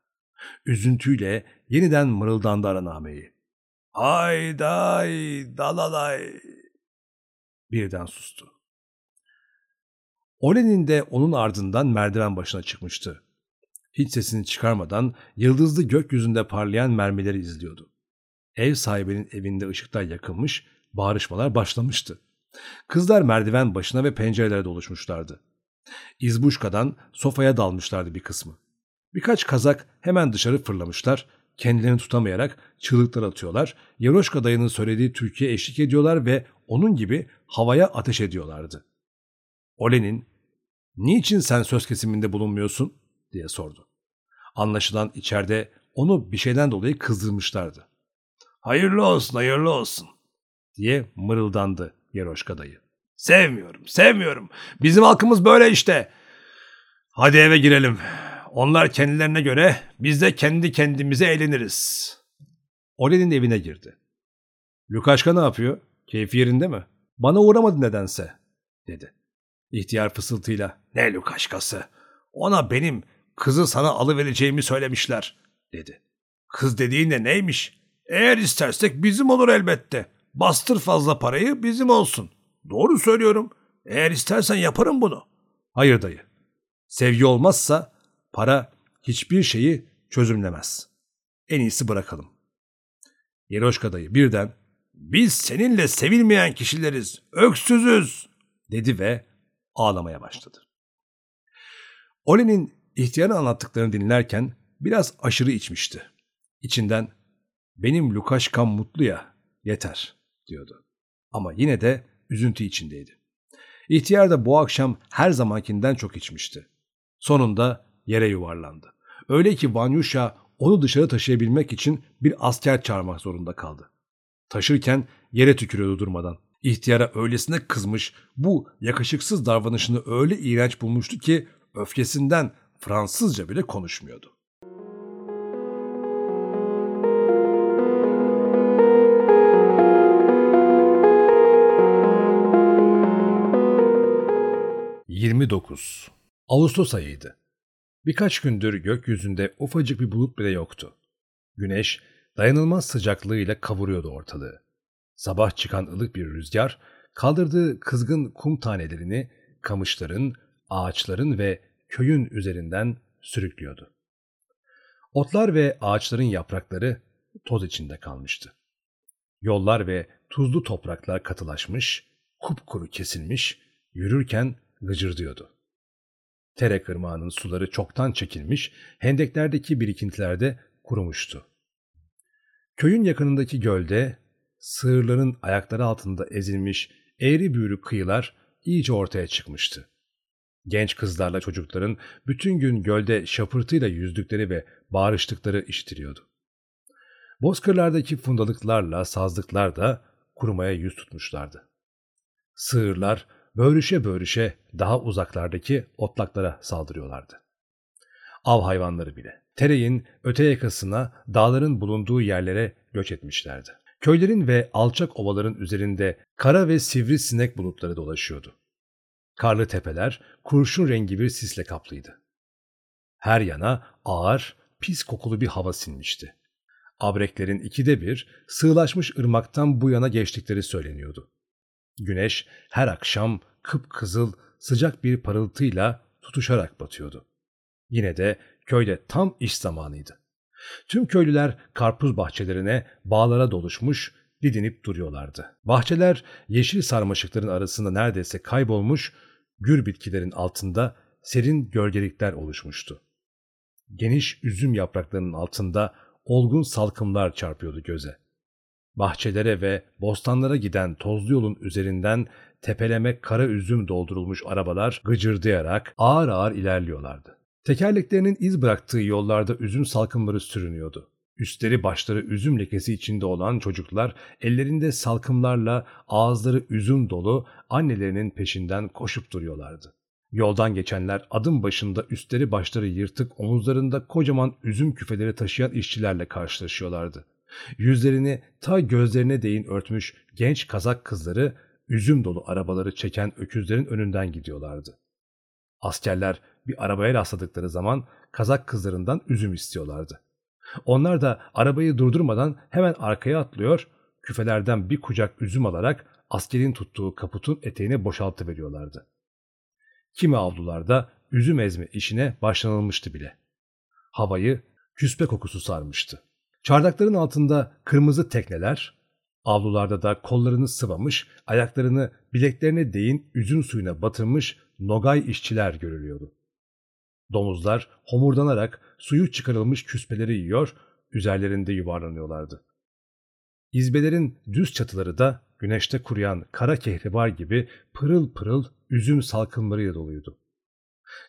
A: Üzüntüyle yeniden mırıldandı aranameyi.
B: Ay day dalalay.
A: Birden sustu. Olen'in de onun ardından merdiven başına çıkmıştı. Hiç sesini çıkarmadan yıldızlı gökyüzünde parlayan mermileri izliyordu. Ev sahibinin evinde ışıklar yakılmış, bağrışmalar başlamıştı. Kızlar merdiven başına ve pencerelere doluşmuşlardı. İzbuşkadan sofaya dalmışlardı bir kısmı. Birkaç kazak hemen dışarı fırlamışlar, kendilerini tutamayarak çığlıklar atıyorlar, Yaroşka dayının söylediği Türkiye eşlik ediyorlar ve onun gibi havaya ateş ediyorlardı. Olen'in ''Niçin sen söz kesiminde bulunmuyorsun?'' diye sordu. Anlaşılan içeride onu bir şeyden dolayı kızdırmışlardı.
B: ''Hayırlı olsun, hayırlı olsun.''
A: diye mırıldandı Yeroşka dayı.
B: ''Sevmiyorum, sevmiyorum. Bizim halkımız böyle işte. Hadi eve girelim. Onlar kendilerine göre biz de kendi kendimize eğleniriz.''
A: Olen'in evine girdi. Lukaşka ne yapıyor? Keyfi yerinde mi? Bana uğramadı nedense, dedi. İhtiyar fısıltıyla.
B: Ne Lukaşkası? Ona benim kızı sana alıvereceğimi söylemişler, dedi. Kız dediğin de neymiş? Eğer istersek bizim olur elbette. Bastır fazla parayı bizim olsun. Doğru söylüyorum. Eğer istersen yaparım bunu.
A: Hayır dayı. Sevgi olmazsa para hiçbir şeyi çözümlemez. En iyisi bırakalım. Yeroşka dayı birden
B: biz seninle sevilmeyen kişileriz, öksüzüz
A: dedi ve ağlamaya başladı. Olen'in ihtiyarın anlattıklarını dinlerken biraz aşırı içmişti. İçinden benim Lukaşkam mutlu ya yeter diyordu. Ama yine de üzüntü içindeydi. İhtiyar da bu akşam her zamankinden çok içmişti. Sonunda yere yuvarlandı. Öyle ki Vanyusha onu dışarı taşıyabilmek için bir asker çağırmak zorunda kaldı. Taşırken yere tükürüyordu durmadan. İhtiyara öylesine kızmış, bu yakışıksız davranışını öyle iğrenç bulmuştu ki öfkesinden Fransızca bile konuşmuyordu. ...29. Ağustos ayıydı. Birkaç gündür gökyüzünde ufacık bir bulut bile yoktu. Güneş dayanılmaz sıcaklığıyla kavuruyordu ortalığı. Sabah çıkan ılık bir rüzgar kaldırdığı kızgın kum tanelerini kamışların, ağaçların ve köyün üzerinden sürüklüyordu. Otlar ve ağaçların yaprakları toz içinde kalmıştı. Yollar ve tuzlu topraklar katılaşmış, kupkuru kesilmiş, yürürken gıcırdıyordu. Tere kırmağının suları çoktan çekilmiş, hendeklerdeki birikintilerde kurumuştu. Köyün yakınındaki gölde sığırların ayakları altında ezilmiş eğri büğrü kıyılar iyice ortaya çıkmıştı. Genç kızlarla çocukların bütün gün gölde şapırtıyla yüzdükleri ve bağırıştıkları işitiliyordu. Bozkırlardaki fundalıklarla sazlıklar da kurumaya yüz tutmuşlardı. Sığırlar böğrüşe böğrüşe daha uzaklardaki otlaklara saldırıyorlardı. Av hayvanları bile tereyin öte yakasına dağların bulunduğu yerlere göç etmişlerdi. Köylerin ve alçak ovaların üzerinde kara ve sivri sinek bulutları dolaşıyordu. Karlı tepeler kurşun rengi bir sisle kaplıydı. Her yana ağır, pis kokulu bir hava sinmişti. Abreklerin ikide bir sığlaşmış ırmaktan bu yana geçtikleri söyleniyordu. Güneş her akşam kıpkızıl sıcak bir parıltıyla tutuşarak batıyordu. Yine de köyde tam iş zamanıydı. Tüm köylüler karpuz bahçelerine, bağlara doluşmuş, didinip duruyorlardı. Bahçeler yeşil sarmaşıkların arasında neredeyse kaybolmuş, gür bitkilerin altında serin gölgelikler oluşmuştu. Geniş üzüm yapraklarının altında olgun salkımlar çarpıyordu göze. Bahçelere ve bostanlara giden tozlu yolun üzerinden tepeleme kara üzüm doldurulmuş arabalar gıcırdayarak ağır ağır ilerliyorlardı. Tekerleklerinin iz bıraktığı yollarda üzüm salkımları sürünüyordu. Üstleri başları üzüm lekesi içinde olan çocuklar ellerinde salkımlarla ağızları üzüm dolu annelerinin peşinden koşup duruyorlardı. Yoldan geçenler adım başında üstleri başları yırtık omuzlarında kocaman üzüm küfeleri taşıyan işçilerle karşılaşıyorlardı. Yüzlerini ta gözlerine değin örtmüş genç kazak kızları üzüm dolu arabaları çeken öküzlerin önünden gidiyorlardı. Askerler bir arabaya rastladıkları zaman kazak kızlarından üzüm istiyorlardı. Onlar da arabayı durdurmadan hemen arkaya atlıyor, küfelerden bir kucak üzüm alarak askerin tuttuğu kaputun eteğine boşaltıveriyorlardı. Kimi avlularda üzüm ezme işine başlanılmıştı bile. Havayı küspe kokusu sarmıştı. Çardakların altında kırmızı tekneler, avlularda da kollarını sıvamış, ayaklarını bileklerine değin üzüm suyuna batırmış nogay işçiler görülüyordu. Domuzlar homurdanarak suyu çıkarılmış küspeleri yiyor, üzerlerinde yuvarlanıyorlardı. İzbelerin düz çatıları da güneşte kuruyan kara kehribar gibi pırıl pırıl üzüm salkımlarıyla doluydu.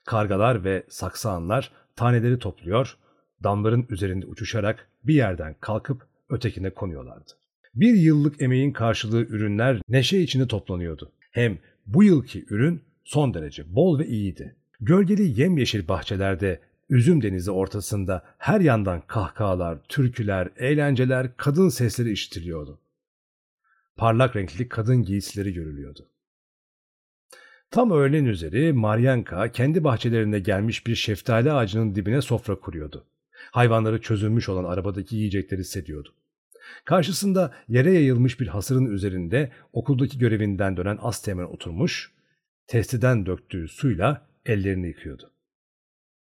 A: Kargalar ve saksağanlar taneleri topluyor, damların üzerinde uçuşarak bir yerden kalkıp ötekine konuyorlardı. Bir yıllık emeğin karşılığı ürünler neşe içinde toplanıyordu. Hem bu yılki ürün son derece bol ve iyiydi. Gölgeli yemyeşil bahçelerde üzüm denizi ortasında her yandan kahkahalar, türküler, eğlenceler, kadın sesleri işitiliyordu. Parlak renkli kadın giysileri görülüyordu. Tam öğlen üzeri Maryanka kendi bahçelerinde gelmiş bir şeftali ağacının dibine sofra kuruyordu. Hayvanları çözülmüş olan arabadaki yiyecekleri hissediyordu. Karşısında yere yayılmış bir hasırın üzerinde okuldaki görevinden dönen Asteğmen oturmuş, testiden döktüğü suyla ellerini yıkıyordu.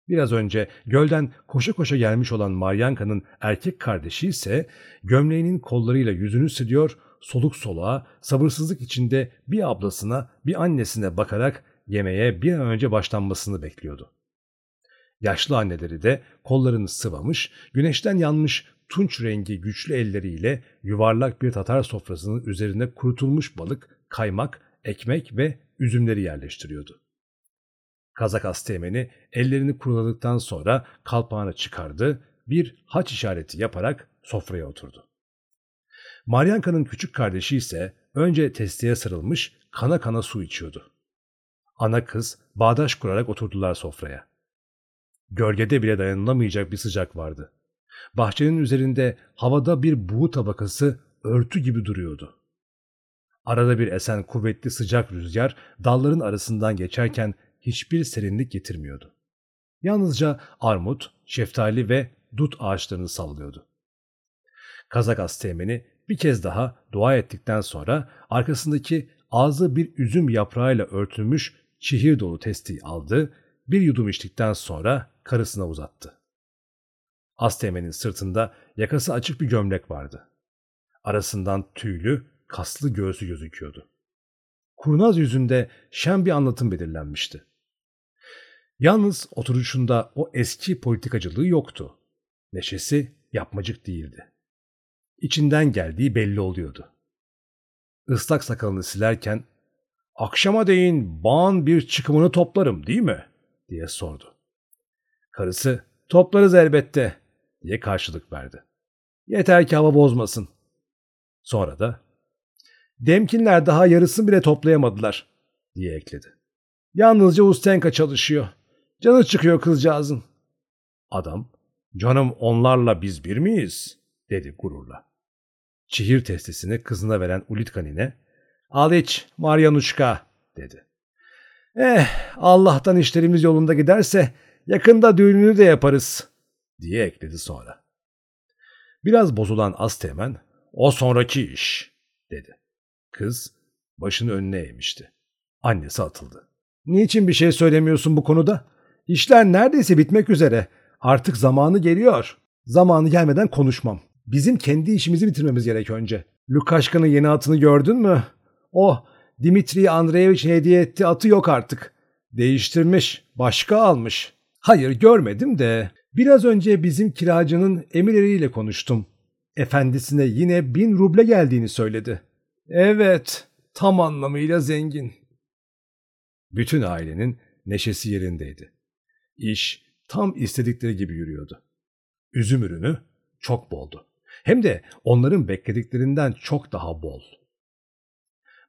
A: Biraz önce gölden koşa koşa gelmiş olan Maryanka'nın erkek kardeşi ise gömleğinin kollarıyla yüzünü siliyor, soluk soluğa, sabırsızlık içinde bir ablasına, bir annesine bakarak yemeğe bir an önce başlanmasını bekliyordu. Yaşlı anneleri de kollarını sıvamış, güneşten yanmış tunç rengi güçlü elleriyle yuvarlak bir Tatar sofrasının üzerine kurutulmuş balık, kaymak, ekmek ve üzümleri yerleştiriyordu. Kazak asteğmeni ellerini kuruladıktan sonra kalpağını çıkardı, bir haç işareti yaparak sofraya oturdu. Maryanka'nın küçük kardeşi ise önce testiye sarılmış kana kana su içiyordu. Ana kız bağdaş kurarak oturdular sofraya. Gölgede bile dayanılamayacak bir sıcak vardı. Bahçenin üzerinde havada bir buğu tabakası örtü gibi duruyordu. Arada bir esen kuvvetli sıcak rüzgar dalların arasından geçerken hiçbir serinlik getirmiyordu. Yalnızca armut, şeftali ve dut ağaçlarını sallıyordu. Kazak asteğmeni bir kez daha dua ettikten sonra arkasındaki ağzı bir üzüm yaprağıyla örtülmüş çihir dolu testiyi aldı, bir yudum içtikten sonra karısına uzattı. Asteğmenin sırtında yakası açık bir gömlek vardı. Arasından tüylü, kaslı göğsü gözüküyordu. Kurnaz yüzünde şen bir anlatım belirlenmişti. Yalnız oturuşunda o eski politikacılığı yoktu. Neşesi yapmacık değildi. İçinden geldiği belli oluyordu. Islak sakalını silerken ''Akşama değin bağın bir çıkımını toplarım değil mi?'' diye sordu. Karısı ''Toplarız elbette'' diye karşılık verdi. ''Yeter ki hava bozmasın.'' Sonra da ''Demkinler daha yarısını bile toplayamadılar.'' diye ekledi. ''Yalnızca Ustenka çalışıyor. Canı çıkıyor kızcağızın. Adam, canım onlarla biz bir miyiz? dedi gururla. Çihir testisini kızına veren Ulitka nine, ''Al iç Maryanuşka'' dedi. ''Eh Allah'tan işlerimiz yolunda giderse yakında düğününü de yaparız.'' diye ekledi sonra. Biraz bozulan Asteğmen, ''O sonraki iş'' dedi. Kız başını önüne eğmişti. Annesi atıldı. ''Niçin bir şey söylemiyorsun bu konuda? İşler neredeyse bitmek üzere. Artık zamanı geliyor. Zamanı gelmeden konuşmam. Bizim kendi işimizi bitirmemiz gerek önce. Lukaşka'nın yeni atını gördün mü? O Dimitri Andreevich hediye etti atı yok artık. Değiştirmiş, başka almış. Hayır görmedim de biraz önce bizim kiracının emirleriyle konuştum. Efendisine yine bin ruble geldiğini söyledi. Evet, tam anlamıyla zengin. Bütün ailenin neşesi yerindeydi. İş tam istedikleri gibi yürüyordu. Üzüm ürünü çok boldu. Hem de onların beklediklerinden çok daha bol.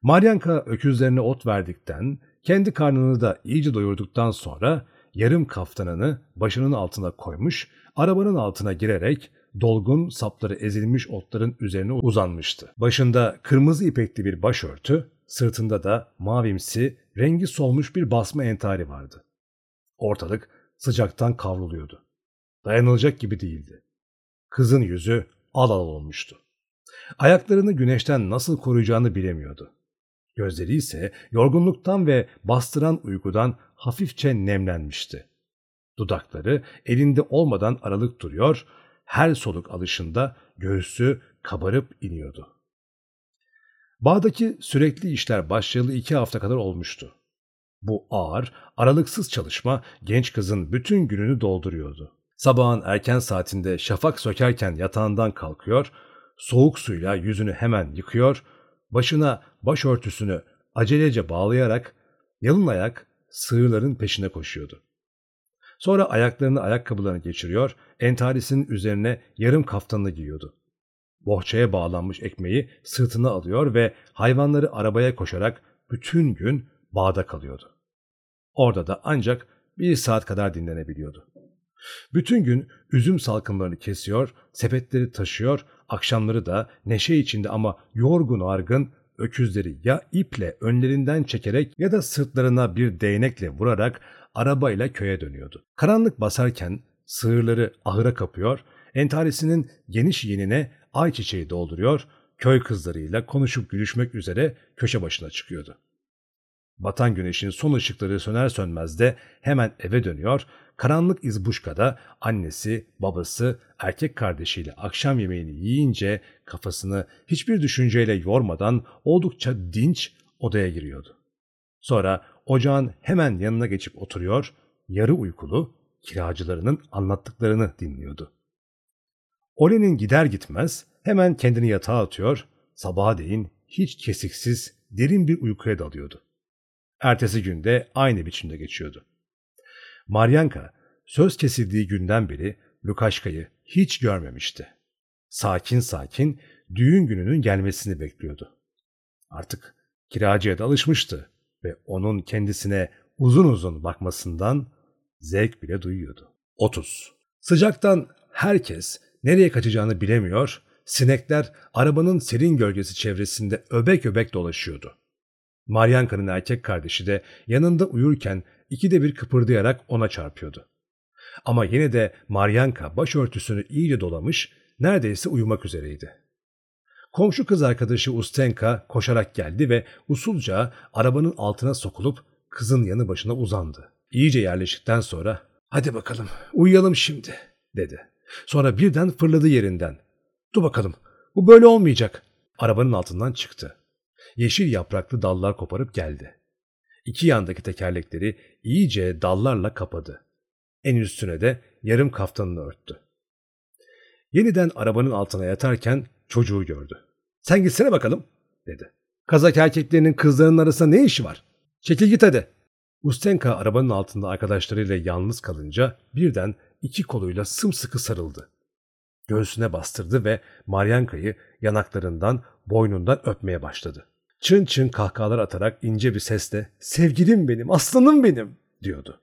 A: Maryanka öküzlerine ot verdikten, kendi karnını da iyice doyurduktan sonra yarım kaftanını başının altına koymuş, arabanın altına girerek dolgun sapları ezilmiş otların üzerine uzanmıştı. Başında kırmızı ipekli bir başörtü, sırtında da mavimsi, rengi solmuş bir basma entari vardı. Ortalık sıcaktan kavruluyordu. Dayanılacak gibi değildi. Kızın yüzü al al olmuştu. Ayaklarını güneşten nasıl koruyacağını bilemiyordu. Gözleri ise yorgunluktan ve bastıran uykudan hafifçe nemlenmişti. Dudakları elinde olmadan aralık duruyor, her soluk alışında göğsü kabarıp iniyordu. Bağdaki sürekli işler başlayalı iki hafta kadar olmuştu. Bu ağır, aralıksız çalışma genç kızın bütün gününü dolduruyordu. Sabahın erken saatinde şafak sökerken yatağından kalkıyor, soğuk suyla yüzünü hemen yıkıyor, başına başörtüsünü acelece bağlayarak yalın ayak sığırların peşine koşuyordu. Sonra ayaklarını ayakkabılarını geçiriyor, entarisinin üzerine yarım kaftanını giyiyordu. Bohçaya bağlanmış ekmeği sırtına alıyor ve hayvanları arabaya koşarak bütün gün bağda kalıyordu. Orada da ancak bir saat kadar dinlenebiliyordu. Bütün gün üzüm salkımlarını kesiyor, sepetleri taşıyor, akşamları da neşe içinde ama yorgun argın öküzleri ya iple önlerinden çekerek ya da sırtlarına bir değnekle vurarak arabayla köye dönüyordu. Karanlık basarken sığırları ahıra kapıyor, entarisinin geniş yenine ayçiçeği dolduruyor, köy kızlarıyla konuşup gülüşmek üzere köşe başına çıkıyordu. Batan güneşin son ışıkları söner sönmez de hemen eve dönüyor, karanlık izbuşkada annesi, babası, erkek kardeşiyle akşam yemeğini yiyince kafasını hiçbir düşünceyle yormadan oldukça dinç odaya giriyordu. Sonra ocağın hemen yanına geçip oturuyor, yarı uykulu kiracılarının anlattıklarını dinliyordu. Olen'in gider gitmez hemen kendini yatağa atıyor, sabaha değin hiç kesiksiz derin bir uykuya dalıyordu. Ertesi günde aynı biçimde geçiyordu. Maryanka söz kesildiği günden beri Lukaşka'yı hiç görmemişti. Sakin sakin düğün gününün gelmesini bekliyordu. Artık kiracıya da alışmıştı ve onun kendisine uzun uzun bakmasından zevk bile duyuyordu. 30. Sıcaktan herkes nereye kaçacağını bilemiyor, sinekler arabanın serin gölgesi çevresinde öbek öbek dolaşıyordu. Maryanka'nın erkek kardeşi de yanında uyurken ikide bir kıpırdayarak ona çarpıyordu. Ama yine de Maryanka başörtüsünü iyice dolamış, neredeyse uyumak üzereydi. Komşu kız arkadaşı Ustenka koşarak geldi ve usulca arabanın altına sokulup kızın yanı başına uzandı. İyice yerleştikten sonra ''Hadi bakalım uyuyalım şimdi'' dedi. Sonra birden fırladı yerinden. ''Dur bakalım bu böyle olmayacak.'' Arabanın altından çıktı. Yeşil yapraklı dallar koparıp geldi. İki yandaki tekerlekleri iyice dallarla kapadı. En üstüne de yarım kaftanını örttü. Yeniden arabanın altına yatarken çocuğu gördü. Sen gitsene bakalım dedi. Kazak erkeklerinin kızlarının arasında ne işi var? Çekil git hadi. Ustenka arabanın altında arkadaşlarıyla yalnız kalınca birden iki koluyla sımsıkı sarıldı. Göğsüne bastırdı ve Maryanka'yı yanaklarından, boynundan öpmeye başladı. Çın çın kahkahalar atarak ince bir sesle ''Sevgilim benim, aslanım benim'' diyordu.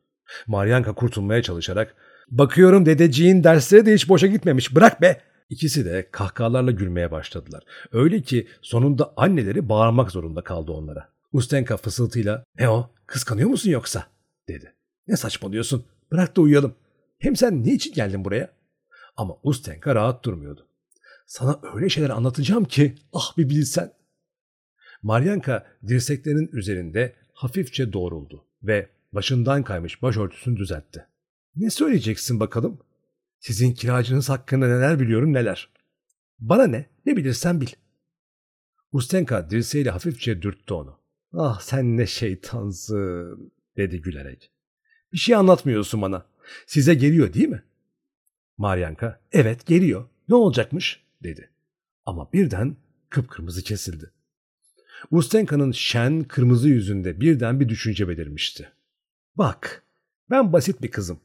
A: Maryanka kurtulmaya çalışarak ''Bakıyorum dedeciğin dersleri de hiç boşa gitmemiş, bırak be!'' İkisi de kahkahalarla gülmeye başladılar. Öyle ki sonunda anneleri bağırmak zorunda kaldı onlara. Ustenka fısıltıyla ''Ne o? Kıskanıyor musun yoksa?'' dedi. ''Ne saçmalıyorsun? Bırak da uyuyalım. Hem sen niçin geldin buraya?'' Ama Ustenka rahat durmuyordu. ''Sana öyle şeyler anlatacağım ki ah bir bilsen.'' Maryanka dirseklerinin üzerinde hafifçe doğruldu ve başından kaymış başörtüsünü düzeltti. ''Ne söyleyeceksin bakalım?'' Sizin kiracınız hakkında neler biliyorum neler. Bana ne? Ne bilirsen bil. Ustenka dirseğiyle hafifçe dürttü onu. Ah sen ne şeytansın dedi gülerek. Bir şey anlatmıyorsun bana. Size geliyor değil mi? Maryanka evet geliyor. Ne olacakmış dedi. Ama birden kıpkırmızı kesildi. Ustenka'nın şen kırmızı yüzünde birden bir düşünce belirmişti. Bak ben basit bir kızım.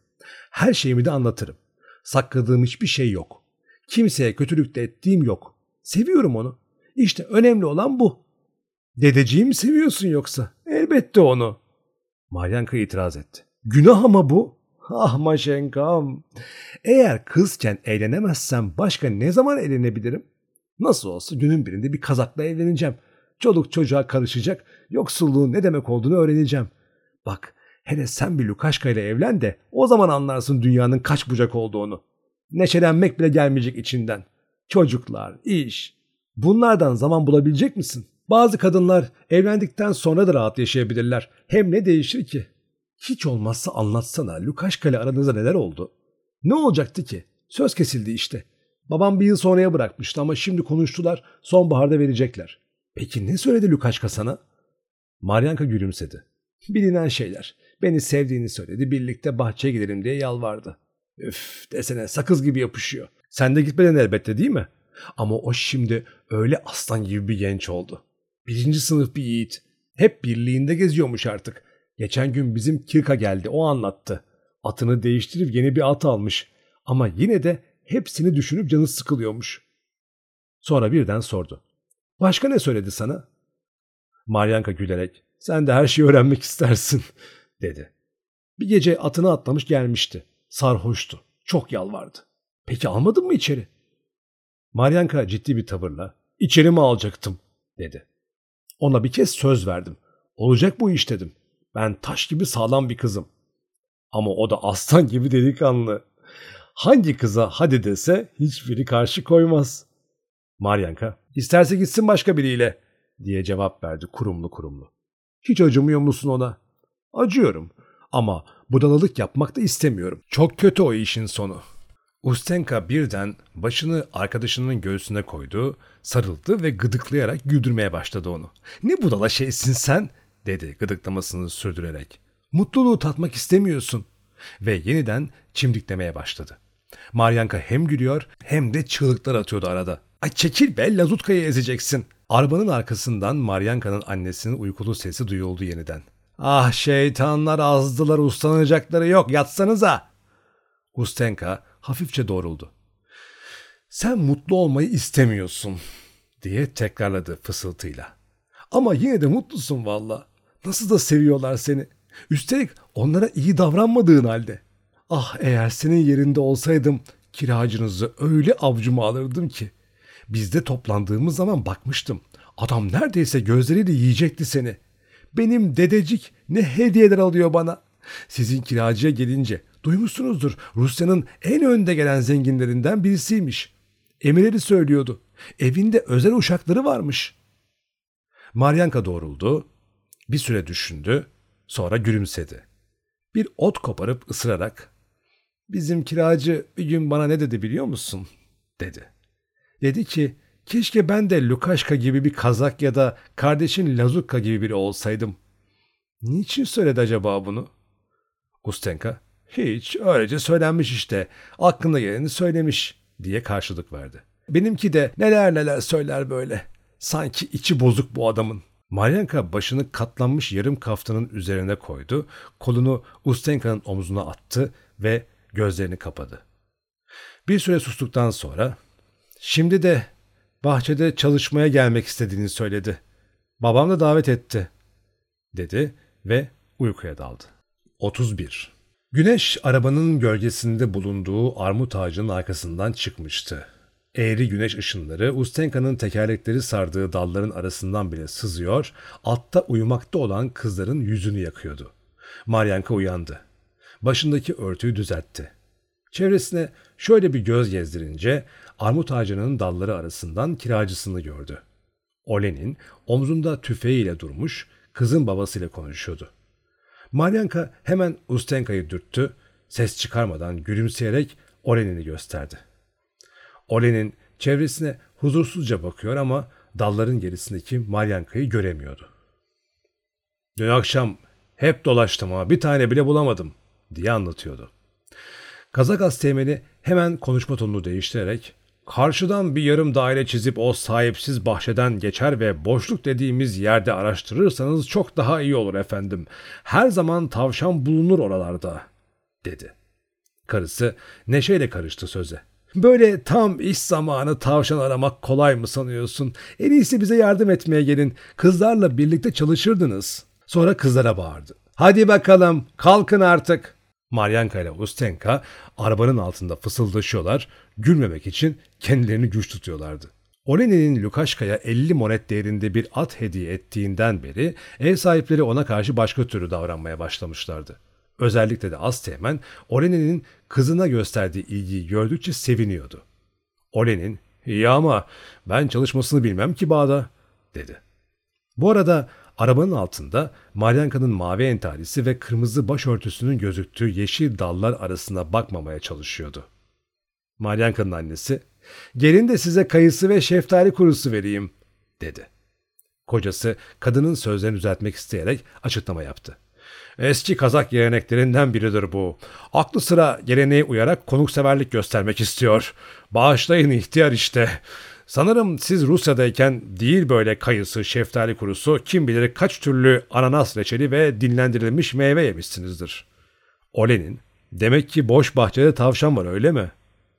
A: Her şeyimi de anlatırım. Sakladığım hiçbir şey yok. Kimseye kötülük de ettiğim yok. Seviyorum onu. İşte önemli olan bu. Dedeciği mi seviyorsun yoksa? Elbette onu. Maryanka itiraz etti. Günah ama bu. Ah Maşenkam. Eğer kızken eğlenemezsem başka ne zaman eğlenebilirim? Nasıl olsa günün birinde bir kazakla evleneceğim. Çoluk çocuğa karışacak, yoksulluğun ne demek olduğunu öğreneceğim. Bak Hele sen bir Lukaşka ile evlen de o zaman anlarsın dünyanın kaç bucak olduğunu. Neşelenmek bile gelmeyecek içinden. Çocuklar, iş. Bunlardan zaman bulabilecek misin? Bazı kadınlar evlendikten sonra da rahat yaşayabilirler. Hem ne değişir ki? Hiç olmazsa anlatsana Lukaşka ile aranızda neler oldu? Ne olacaktı ki? Söz kesildi işte. Babam bir yıl sonraya bırakmıştı ama şimdi konuştular sonbaharda verecekler. Peki ne söyledi Lukaşka sana? Maryanka gülümsedi. Bilinen şeyler. Beni sevdiğini söyledi. Birlikte bahçeye gidelim diye yalvardı. Üf desene sakız gibi yapışıyor. Sen de gitmeden elbette değil mi? Ama o şimdi öyle aslan gibi bir genç oldu. Birinci sınıf bir yiğit. Hep birliğinde geziyormuş artık. Geçen gün bizim Kirka geldi o anlattı. Atını değiştirip yeni bir at almış. Ama yine de hepsini düşünüp canı sıkılıyormuş. Sonra birden sordu. Başka ne söyledi sana? Maryanka gülerek sen de her şeyi öğrenmek istersin dedi. Bir gece atına atlamış gelmişti. Sarhoştu. Çok yalvardı. Peki almadın mı içeri? Maryanka ciddi bir tavırla içeri mi alacaktım dedi. Ona bir kez söz verdim. Olacak bu iş dedim. Ben taş gibi sağlam bir kızım. Ama o da aslan gibi delikanlı. Hangi kıza hadi dese hiçbiri karşı koymaz. Maryanka isterse gitsin başka biriyle diye cevap verdi kurumlu kurumlu. Hiç acımıyor musun ona? Acıyorum ama budalalık yapmak da istemiyorum. Çok kötü o işin sonu. Ustenka birden başını arkadaşının göğsüne koydu, sarıldı ve gıdıklayarak güldürmeye başladı onu. Ne budala şeysin sen dedi gıdıklamasını sürdürerek. Mutluluğu tatmak istemiyorsun. Ve yeniden çimdiklemeye başladı. Maryanka hem gülüyor hem de çığlıklar atıyordu arada. Ay çekil be Lazutka'yı ezeceksin. Arabanın arkasından Maryanka'nın annesinin uykulu sesi duyuldu yeniden. Ah şeytanlar azdılar uslanacakları yok yatsanıza. Ustenka hafifçe doğruldu. Sen mutlu olmayı istemiyorsun diye tekrarladı fısıltıyla. Ama yine de mutlusun valla. Nasıl da seviyorlar seni. Üstelik onlara iyi davranmadığın halde. Ah eğer senin yerinde olsaydım kiracınızı öyle avcuma alırdım ki. Bizde toplandığımız zaman bakmıştım. Adam neredeyse gözleriyle yiyecekti seni. Benim dedecik ne hediyeler alıyor bana. Sizin kiracıya gelince duymuşsunuzdur Rusya'nın en önde gelen zenginlerinden birisiymiş. Emirleri söylüyordu. Evinde özel uşakları varmış. Maryanka doğruldu. Bir süre düşündü. Sonra gülümsedi. Bir ot koparıp ısırarak ''Bizim kiracı bir gün bana ne dedi biliyor musun?'' dedi. Dedi ki Keşke ben de Lukaşka gibi bir kazak ya da kardeşin Lazukka gibi biri olsaydım. Niçin söyledi acaba bunu? Ustenka, hiç öylece söylenmiş işte. Aklına geleni söylemiş diye karşılık verdi. Benimki de neler neler söyler böyle. Sanki içi bozuk bu adamın. Maryanka başını katlanmış yarım kaftanın üzerine koydu, kolunu Ustenka'nın omzuna attı ve gözlerini kapadı. Bir süre sustuktan sonra, ''Şimdi de bahçede çalışmaya gelmek istediğini söyledi. Babam da davet etti, dedi ve uykuya daldı. 31. Güneş arabanın gölgesinde bulunduğu armut ağacının arkasından çıkmıştı. Eğri güneş ışınları Ustenka'nın tekerlekleri sardığı dalların arasından bile sızıyor, altta uyumakta olan kızların yüzünü yakıyordu. Maryanka uyandı. Başındaki örtüyü düzeltti. Çevresine şöyle bir göz gezdirince armut ağacının dalları arasından kiracısını gördü. Olen'in omzunda tüfeğiyle durmuş, kızın babasıyla konuşuyordu. Maryanka hemen Ustenka'yı dürttü, ses çıkarmadan gülümseyerek Olen'ini gösterdi. Olen'in çevresine huzursuzca bakıyor ama dalların gerisindeki Maryanka'yı göremiyordu. Dün akşam hep dolaştım ama bir tane bile bulamadım diye anlatıyordu. Kazak Asteğmeni hemen konuşma tonunu değiştirerek karşıdan bir yarım daire çizip o sahipsiz bahçeden geçer ve boşluk dediğimiz yerde araştırırsanız çok daha iyi olur efendim. Her zaman tavşan bulunur oralarda dedi. Karısı neşeyle karıştı söze. Böyle tam iş zamanı tavşan aramak kolay mı sanıyorsun? En iyisi bize yardım etmeye gelin. Kızlarla birlikte çalışırdınız. Sonra kızlara bağırdı. Hadi bakalım kalkın artık. Maryanka ile Ustenka arabanın altında fısıldaşıyorlar, gülmemek için kendilerini güç tutuyorlardı. Olenin'in Lukaşka'ya 50 monet değerinde bir at hediye ettiğinden beri ev sahipleri ona karşı başka türlü davranmaya başlamışlardı. Özellikle de Asteğmen Olenin'in kızına gösterdiği ilgiyi gördükçe seviniyordu. Olenin, iyi ama ben çalışmasını bilmem ki bağda, dedi. Bu arada arabanın altında Maryanka'nın mavi entarisi ve kırmızı başörtüsünün gözüktüğü yeşil dallar arasına bakmamaya çalışıyordu. Maryanka'nın annesi, gelin de size kayısı ve şeftali kurusu vereyim, dedi. Kocası kadının sözlerini düzeltmek isteyerek açıklama yaptı. Eski kazak geleneklerinden biridir bu. Aklı sıra geleneğe uyarak konukseverlik göstermek istiyor. Bağışlayın ihtiyar işte. Sanırım siz Rusya'dayken değil böyle kayısı, şeftali kurusu, kim bilir kaç türlü ananas reçeli ve dinlendirilmiş meyve yemişsinizdir. Olenin, demek ki boş bahçede tavşan var öyle mi?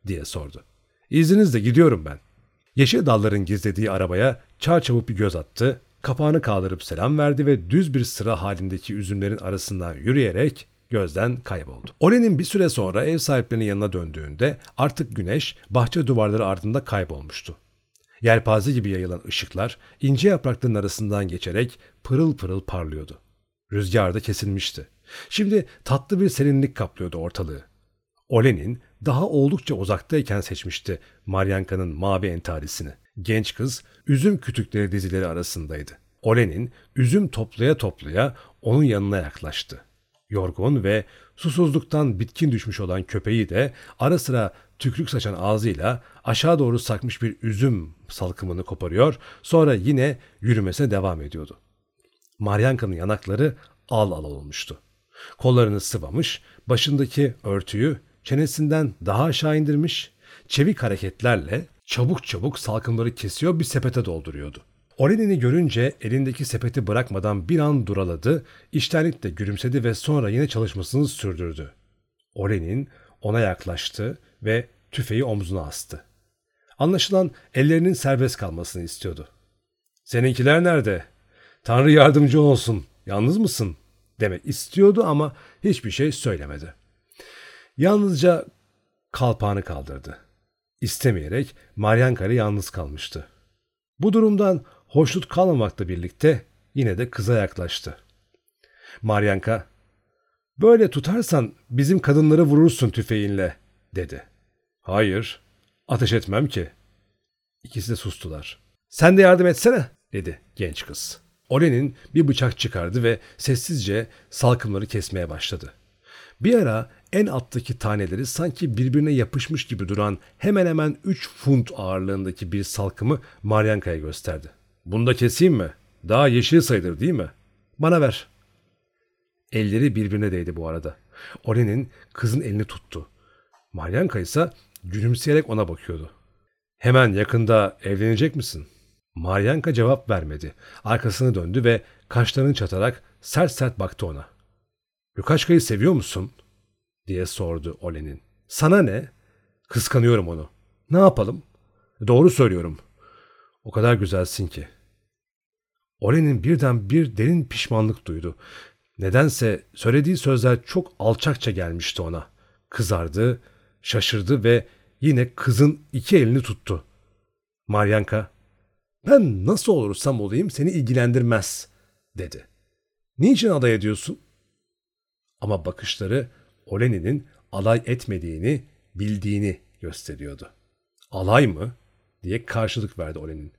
A: Diye sordu. İzninizle gidiyorum ben. Yeşil dalların gizlediği arabaya çarçabuk bir göz attı, kapağını kaldırıp selam verdi ve düz bir sıra halindeki üzümlerin arasından yürüyerek gözden kayboldu. Olen'in bir süre sonra ev sahiplerinin yanına döndüğünde artık güneş bahçe duvarları ardında kaybolmuştu. Yelpaze gibi yayılan ışıklar ince yaprakların arasından geçerek pırıl pırıl parlıyordu. Rüzgar da kesilmişti. Şimdi tatlı bir serinlik kaplıyordu ortalığı. Olen'in daha oldukça uzaktayken seçmişti Maryanka'nın mavi entarisini. Genç kız üzüm kütükleri dizileri arasındaydı. Olen'in üzüm toplaya toplaya onun yanına yaklaştı. Yorgun ve susuzluktan bitkin düşmüş olan köpeği de ara sıra tükrük saçan ağzıyla aşağı doğru sakmış bir üzüm salkımını koparıyor, sonra yine yürümesine devam ediyordu. Maryanka'nın yanakları al al olmuştu. Kollarını sıvamış, başındaki örtüyü çenesinden daha aşağı indirmiş, çevik hareketlerle çabuk çabuk salkımları kesiyor bir sepete dolduruyordu. Orenin'i görünce elindeki sepeti bırakmadan bir an duraladı, iştenlikle gülümsedi ve sonra yine çalışmasını sürdürdü. Orenin ona yaklaştı ve tüfeği omzuna astı. Anlaşılan ellerinin serbest kalmasını istiyordu. Seninkiler nerede? Tanrı yardımcı olsun. Yalnız mısın? demek istiyordu ama hiçbir şey söylemedi. Yalnızca kalpağını kaldırdı. İstemeyerek Maryanka'yla yalnız kalmıştı. Bu durumdan hoşnut kalmamakla birlikte yine de kıza yaklaştı. Maryanka, böyle tutarsan bizim kadınları vurursun tüfeğinle, dedi. Hayır, ateş etmem ki. İkisi de sustular. Sen de yardım etsene, dedi genç kız. Olen'in bir bıçak çıkardı ve sessizce salkımları kesmeye başladı. Bir ara en alttaki taneleri sanki birbirine yapışmış gibi duran hemen hemen 3 funt ağırlığındaki bir salkımı Maryanka'ya gösterdi. Bunu da keseyim mi? Daha yeşil sayılır değil mi? Bana ver. Elleri birbirine değdi bu arada. Olen'in kızın elini tuttu. Maryanka ise gülümseyerek ona bakıyordu. Hemen yakında evlenecek misin? Maryanka cevap vermedi. Arkasını döndü ve kaşlarını çatarak sert sert baktı ona. Lukaşka'yı seviyor musun? Diye sordu Olen'in. Sana ne? Kıskanıyorum onu. Ne yapalım? Doğru söylüyorum. O kadar güzelsin ki. Olen'in birden bir derin pişmanlık duydu. Nedense söylediği sözler çok alçakça gelmişti ona. Kızardı, şaşırdı ve yine kızın iki elini tuttu. Maryanka, ben nasıl olursam olayım seni ilgilendirmez, dedi. Niçin alay ediyorsun? Ama bakışları Oleni'nin alay etmediğini, bildiğini gösteriyordu. Alay mı? diye karşılık verdi Olenin.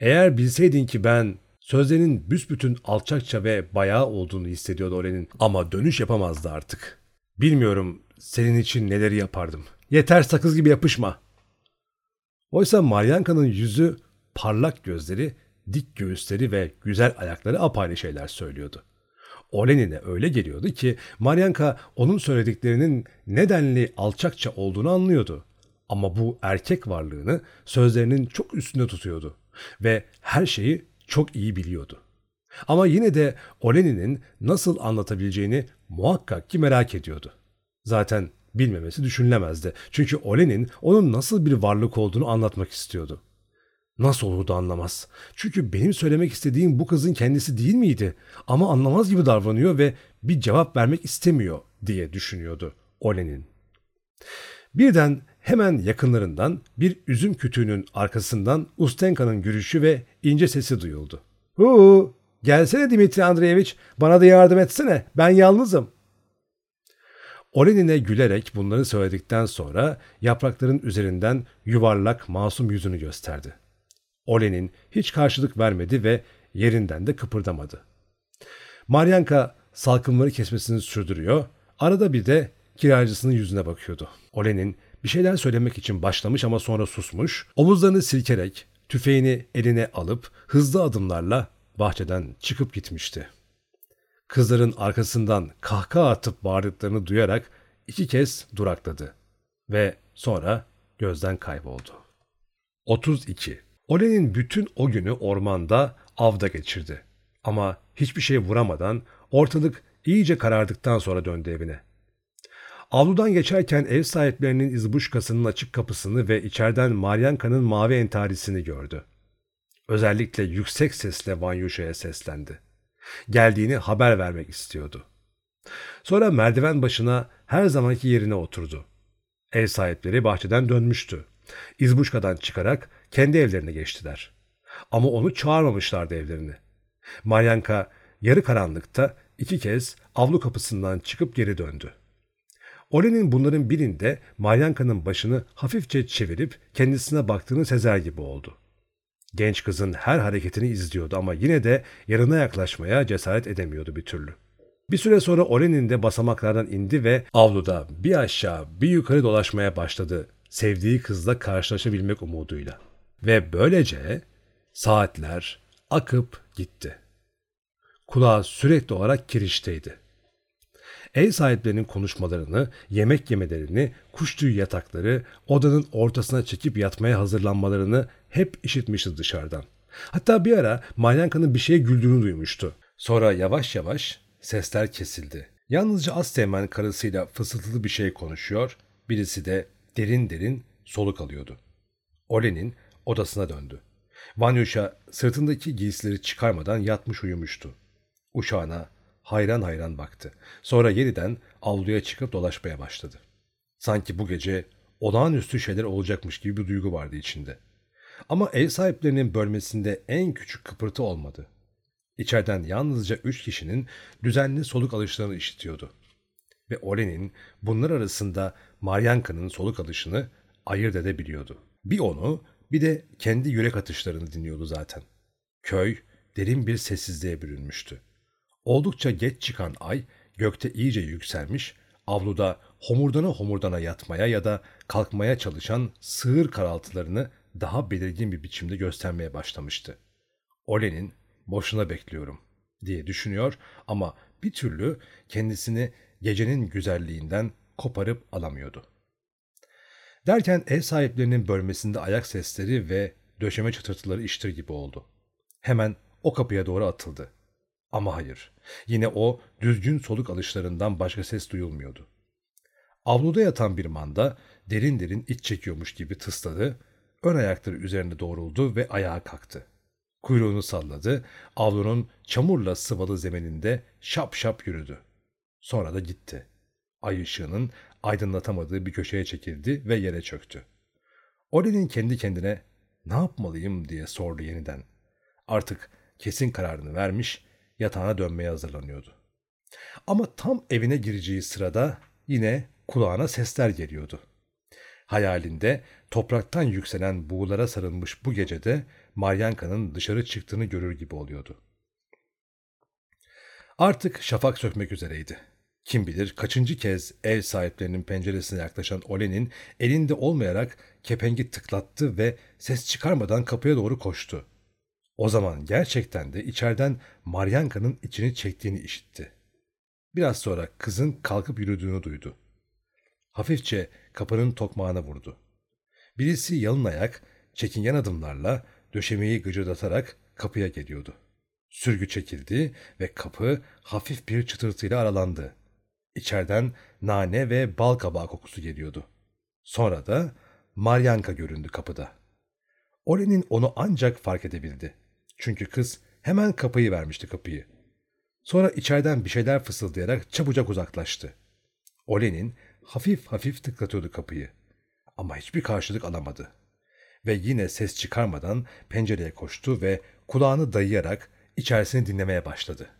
A: Eğer bilseydin ki ben sözlerinin büsbütün alçakça ve bayağı olduğunu hissediyordu Olenin ama dönüş yapamazdı artık. Bilmiyorum senin için neleri yapardım. Yeter sakız gibi yapışma. Oysa Maryanka'nın yüzü, parlak gözleri, dik göğüsleri ve güzel ayakları apayrı şeyler söylüyordu. Olenin'e öyle geliyordu ki Maryanka onun söylediklerinin nedenli alçakça olduğunu anlıyordu. Ama bu erkek varlığını sözlerinin çok üstünde tutuyordu ve her şeyi çok iyi biliyordu. Ama yine de Olenin'in nasıl anlatabileceğini muhakkak ki merak ediyordu. Zaten bilmemesi düşünülemezdi. Çünkü Olenin onun nasıl bir varlık olduğunu anlatmak istiyordu. Nasıl olur da anlamaz? Çünkü benim söylemek istediğim bu kızın kendisi değil miydi? Ama anlamaz gibi davranıyor ve bir cevap vermek istemiyor diye düşünüyordu Olenin. Birden hemen yakınlarından bir üzüm kütüğünün arkasından Ustenka'nın gülüşü ve ince sesi duyuldu. Huu, gelsene Dimitri Andreevich, bana da yardım etsene, ben yalnızım. Olenin'e gülerek bunları söyledikten sonra yaprakların üzerinden yuvarlak masum yüzünü gösterdi. Olenin hiç karşılık vermedi ve yerinden de kıpırdamadı. Maryanka salkımları kesmesini sürdürüyor, arada bir de kiracısının yüzüne bakıyordu. Olenin bir şeyler söylemek için başlamış ama sonra susmuş, omuzlarını silkerek tüfeğini eline alıp hızlı adımlarla bahçeden çıkıp gitmişti. Kızların arkasından kahkaha atıp bağırdıklarını duyarak iki kez durakladı ve sonra gözden kayboldu. 32. Olen'in bütün o günü ormanda avda geçirdi. Ama hiçbir şey vuramadan ortalık iyice karardıktan sonra döndü evine. Avludan geçerken ev sahiplerinin izbuşkasının açık kapısını ve içeriden Maryanka'nın mavi entarisini gördü. Özellikle yüksek sesle Vanyuşa'ya seslendi. Geldiğini haber vermek istiyordu. Sonra merdiven başına her zamanki yerine oturdu. Ev sahipleri bahçeden dönmüştü. İzbuşkadan çıkarak kendi evlerine geçtiler. Ama onu çağırmamışlardı evlerine. Maryanka yarı karanlıkta iki kez avlu kapısından çıkıp geri döndü. Olen'in bunların birinde Maryanka'nın başını hafifçe çevirip kendisine baktığını sezer gibi oldu. Genç kızın her hareketini izliyordu ama yine de yanına yaklaşmaya cesaret edemiyordu bir türlü. Bir süre sonra Olen'in de basamaklardan indi ve avluda bir aşağı bir yukarı dolaşmaya başladı sevdiği kızla karşılaşabilmek umuduyla. Ve böylece saatler akıp gitti. Kulağı sürekli olarak kirişteydi. Ev sahiplerinin konuşmalarını, yemek yemelerini, kuş tüyü yatakları, odanın ortasına çekip yatmaya hazırlanmalarını hep işitmişti dışarıdan. Hatta bir ara Malyanka'nın bir şeye güldüğünü duymuştu. Sonra yavaş yavaş sesler kesildi. Yalnızca Asteğmen karısıyla fısıltılı bir şey konuşuyor, birisi de derin derin soluk alıyordu. Olen'in odasına döndü. Vanyusha sırtındaki giysileri çıkarmadan yatmış uyumuştu. Uşağına hayran hayran baktı. Sonra yeniden avluya çıkıp dolaşmaya başladı. Sanki bu gece olağanüstü şeyler olacakmış gibi bir duygu vardı içinde. Ama ev sahiplerinin bölmesinde en küçük kıpırtı olmadı. İçeriden yalnızca üç kişinin düzenli soluk alışlarını işitiyordu. Ve Olen'in bunlar arasında Maryanka'nın soluk alışını ayırt edebiliyordu. Bir onu bir de kendi yürek atışlarını dinliyordu zaten. Köy derin bir sessizliğe bürünmüştü. Oldukça geç çıkan ay gökte iyice yükselmiş, avluda homurdana homurdana yatmaya ya da kalkmaya çalışan sığır karaltılarını daha belirgin bir biçimde göstermeye başlamıştı. Olen'in boşuna bekliyorum diye düşünüyor ama bir türlü kendisini gecenin güzelliğinden koparıp alamıyordu. Derken ev sahiplerinin bölmesinde ayak sesleri ve döşeme çıtırtıları iştir gibi oldu. Hemen o kapıya doğru atıldı. Ama hayır, yine o düzgün soluk alışlarından başka ses duyulmuyordu. Avluda yatan bir manda derin derin iç çekiyormuş gibi tısladı, ön ayakları üzerine doğruldu ve ayağa kalktı. Kuyruğunu salladı, avlunun çamurla sıvalı zemininde şap şap yürüdü. Sonra da gitti. Ay ışığının aydınlatamadığı bir köşeye çekildi ve yere çöktü. Olen'in kendi kendine Ne yapmalıyım diye sordu yeniden. Artık kesin kararını vermiş, yatağına dönmeye hazırlanıyordu. Ama tam evine gireceği sırada yine kulağına sesler geliyordu. Hayalinde topraktan yükselen buğulara sarılmış bu gecede Maryanka'nın dışarı çıktığını görür gibi oluyordu. Artık şafak sökmek üzereydi. Kim bilir kaçıncı kez ev sahiplerinin penceresine yaklaşan Olen'in elinde olmayarak kepengi tıklattı ve ses çıkarmadan kapıya doğru koştu. O zaman gerçekten de içeriden Maryanka'nın içini çektiğini işitti. Biraz sonra kızın kalkıp yürüdüğünü duydu. Hafifçe kapının tokmağına vurdu. Birisi yalın ayak, çekingen adımlarla döşemeyi gıcırdatarak kapıya geliyordu. Sürgü çekildi ve kapı hafif bir çıtırtıyla aralandı. İçeriden nane ve bal kabağı kokusu geliyordu. Sonra da Maryanka göründü kapıda. Olen'in onu ancak fark edebildi. Çünkü kız hemen kapıyı vermişti kapıyı. Sonra içeriden bir şeyler fısıldayarak çabucak uzaklaştı. Olen'in hafif hafif tıklatıyordu kapıyı. Ama hiçbir karşılık alamadı. Ve yine ses çıkarmadan pencereye koştu ve kulağını dayayarak içerisini dinlemeye başladı.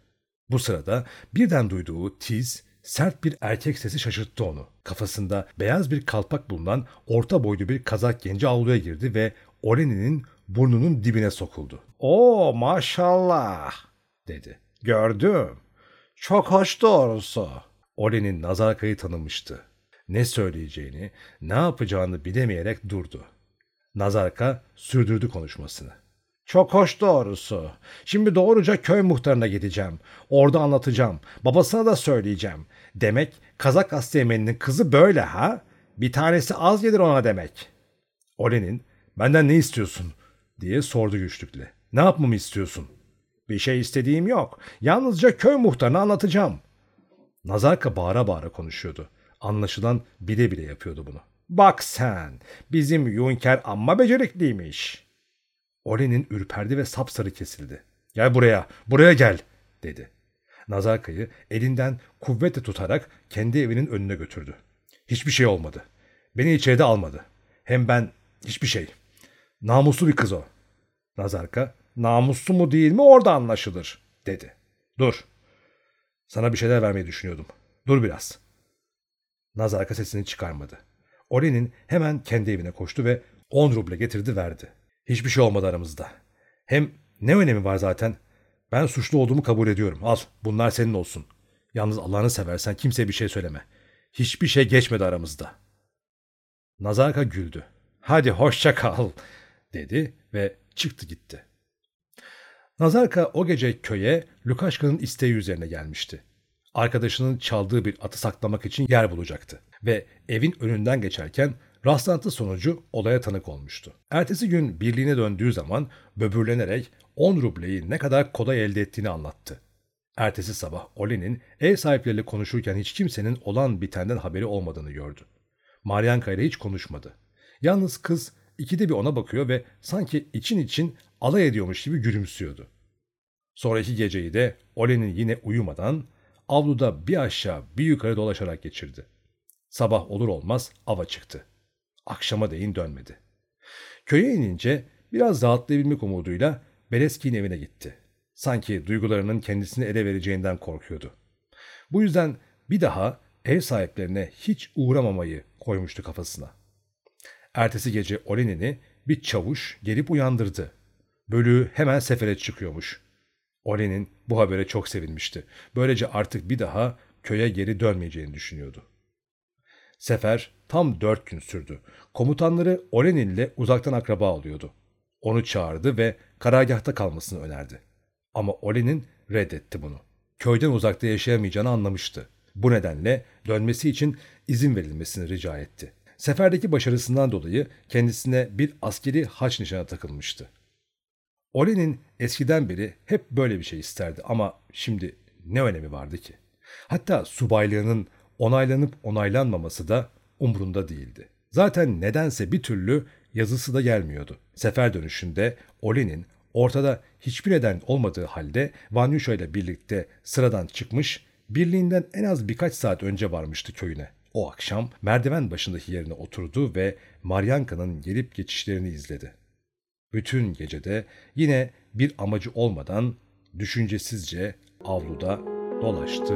A: Bu sırada birden duyduğu tiz, sert bir erkek sesi şaşırttı onu. Kafasında beyaz bir kalpak bulunan orta boylu bir kazak genci avluya girdi ve Oleni'nin burnunun dibine sokuldu.
B: ''Oo maşallah'' dedi. ''Gördüm. Çok hoş doğrusu.''
A: Olen'in Nazarka'yı tanımıştı. Ne söyleyeceğini, ne yapacağını bilemeyerek durdu. Nazarka sürdürdü konuşmasını.
B: Çok hoş doğrusu. Şimdi doğruca köy muhtarına gideceğim. Orada anlatacağım. Babasına da söyleyeceğim. Demek Kazak Asteğmeni'nin kızı böyle ha? Bir tanesi az gelir ona demek.
A: Olen'in benden ne istiyorsun diye sordu güçlükle. Ne yapmamı istiyorsun?
B: Bir şey istediğim yok. Yalnızca köy muhtarına anlatacağım.
A: Nazarka bağıra bağıra konuşuyordu. Anlaşılan bile bile yapıyordu bunu.
B: Bak sen, bizim Yunker amma becerikliymiş.
A: Olen'in ürperdi ve sapsarı kesildi. Gel buraya, buraya gel, dedi. Nazarka'yı elinden kuvvetle tutarak kendi evinin önüne götürdü. Hiçbir şey olmadı. Beni içeride almadı. Hem ben hiçbir şey. Namuslu bir kız o.
B: Nazarka, namuslu mu değil mi orada anlaşılır, dedi.
A: Dur. Sana bir şeyler vermeyi düşünüyordum. Dur biraz. Nazarka sesini çıkarmadı. Olen'in hemen kendi evine koştu ve on ruble getirdi verdi. Hiçbir şey olmadı aramızda. Hem ne önemi var zaten? Ben suçlu olduğumu kabul ediyorum. Al bunlar senin olsun. Yalnız Allah'ını seversen kimseye bir şey söyleme. Hiçbir şey geçmedi aramızda. Nazarka güldü. Hadi hoşça kal dedi ve çıktı gitti. Nazarka o gece köye Lukaşka'nın isteği üzerine gelmişti. Arkadaşının çaldığı bir atı saklamak için yer bulacaktı ve evin önünden geçerken Rastlantı sonucu olaya tanık olmuştu. Ertesi gün birliğine döndüğü zaman böbürlenerek 10 rubleyi ne kadar kolay elde ettiğini anlattı. Ertesi sabah Olen'in ev sahipleriyle konuşurken hiç kimsenin olan bitenden haberi olmadığını gördü. Maryanka ile hiç konuşmadı. Yalnız kız ikide bir ona bakıyor ve sanki için için alay ediyormuş gibi gülümsüyordu. Sonraki geceyi de Olen'in yine uyumadan avluda bir aşağı bir yukarı dolaşarak geçirdi. Sabah olur olmaz ava çıktı. Akşama değin dönmedi. Köye inince biraz rahatlayabilmek umuduyla Beleski'nin evine gitti. Sanki duygularının kendisini ele vereceğinden korkuyordu. Bu yüzden bir daha ev sahiplerine hiç uğramamayı koymuştu kafasına. Ertesi gece Olenin'i bir çavuş gelip uyandırdı. Bölüğü hemen sefere çıkıyormuş. Olenin bu habere çok sevinmişti. Böylece artık bir daha köye geri dönmeyeceğini düşünüyordu. Sefer tam dört gün sürdü. Komutanları Olenin ile uzaktan akraba oluyordu. Onu çağırdı ve karargahta kalmasını önerdi. Ama Olenin reddetti bunu. Köyden uzakta yaşayamayacağını anlamıştı. Bu nedenle dönmesi için izin verilmesini rica etti. Seferdeki başarısından dolayı kendisine bir askeri haç nişanı takılmıştı. Olenin eskiden beri hep böyle bir şey isterdi ama şimdi ne önemi vardı ki? Hatta subaylığının onaylanıp onaylanmaması da umrunda değildi. Zaten nedense bir türlü yazısı da gelmiyordu. Sefer dönüşünde Olen'in ortada hiçbir neden olmadığı halde Vanyusha ile birlikte sıradan çıkmış, birliğinden en az birkaç saat önce varmıştı köyüne. O akşam merdiven başındaki yerine oturdu ve Maryanka'nın gelip geçişlerini izledi. Bütün gecede yine bir amacı olmadan düşüncesizce avluda dolaştı.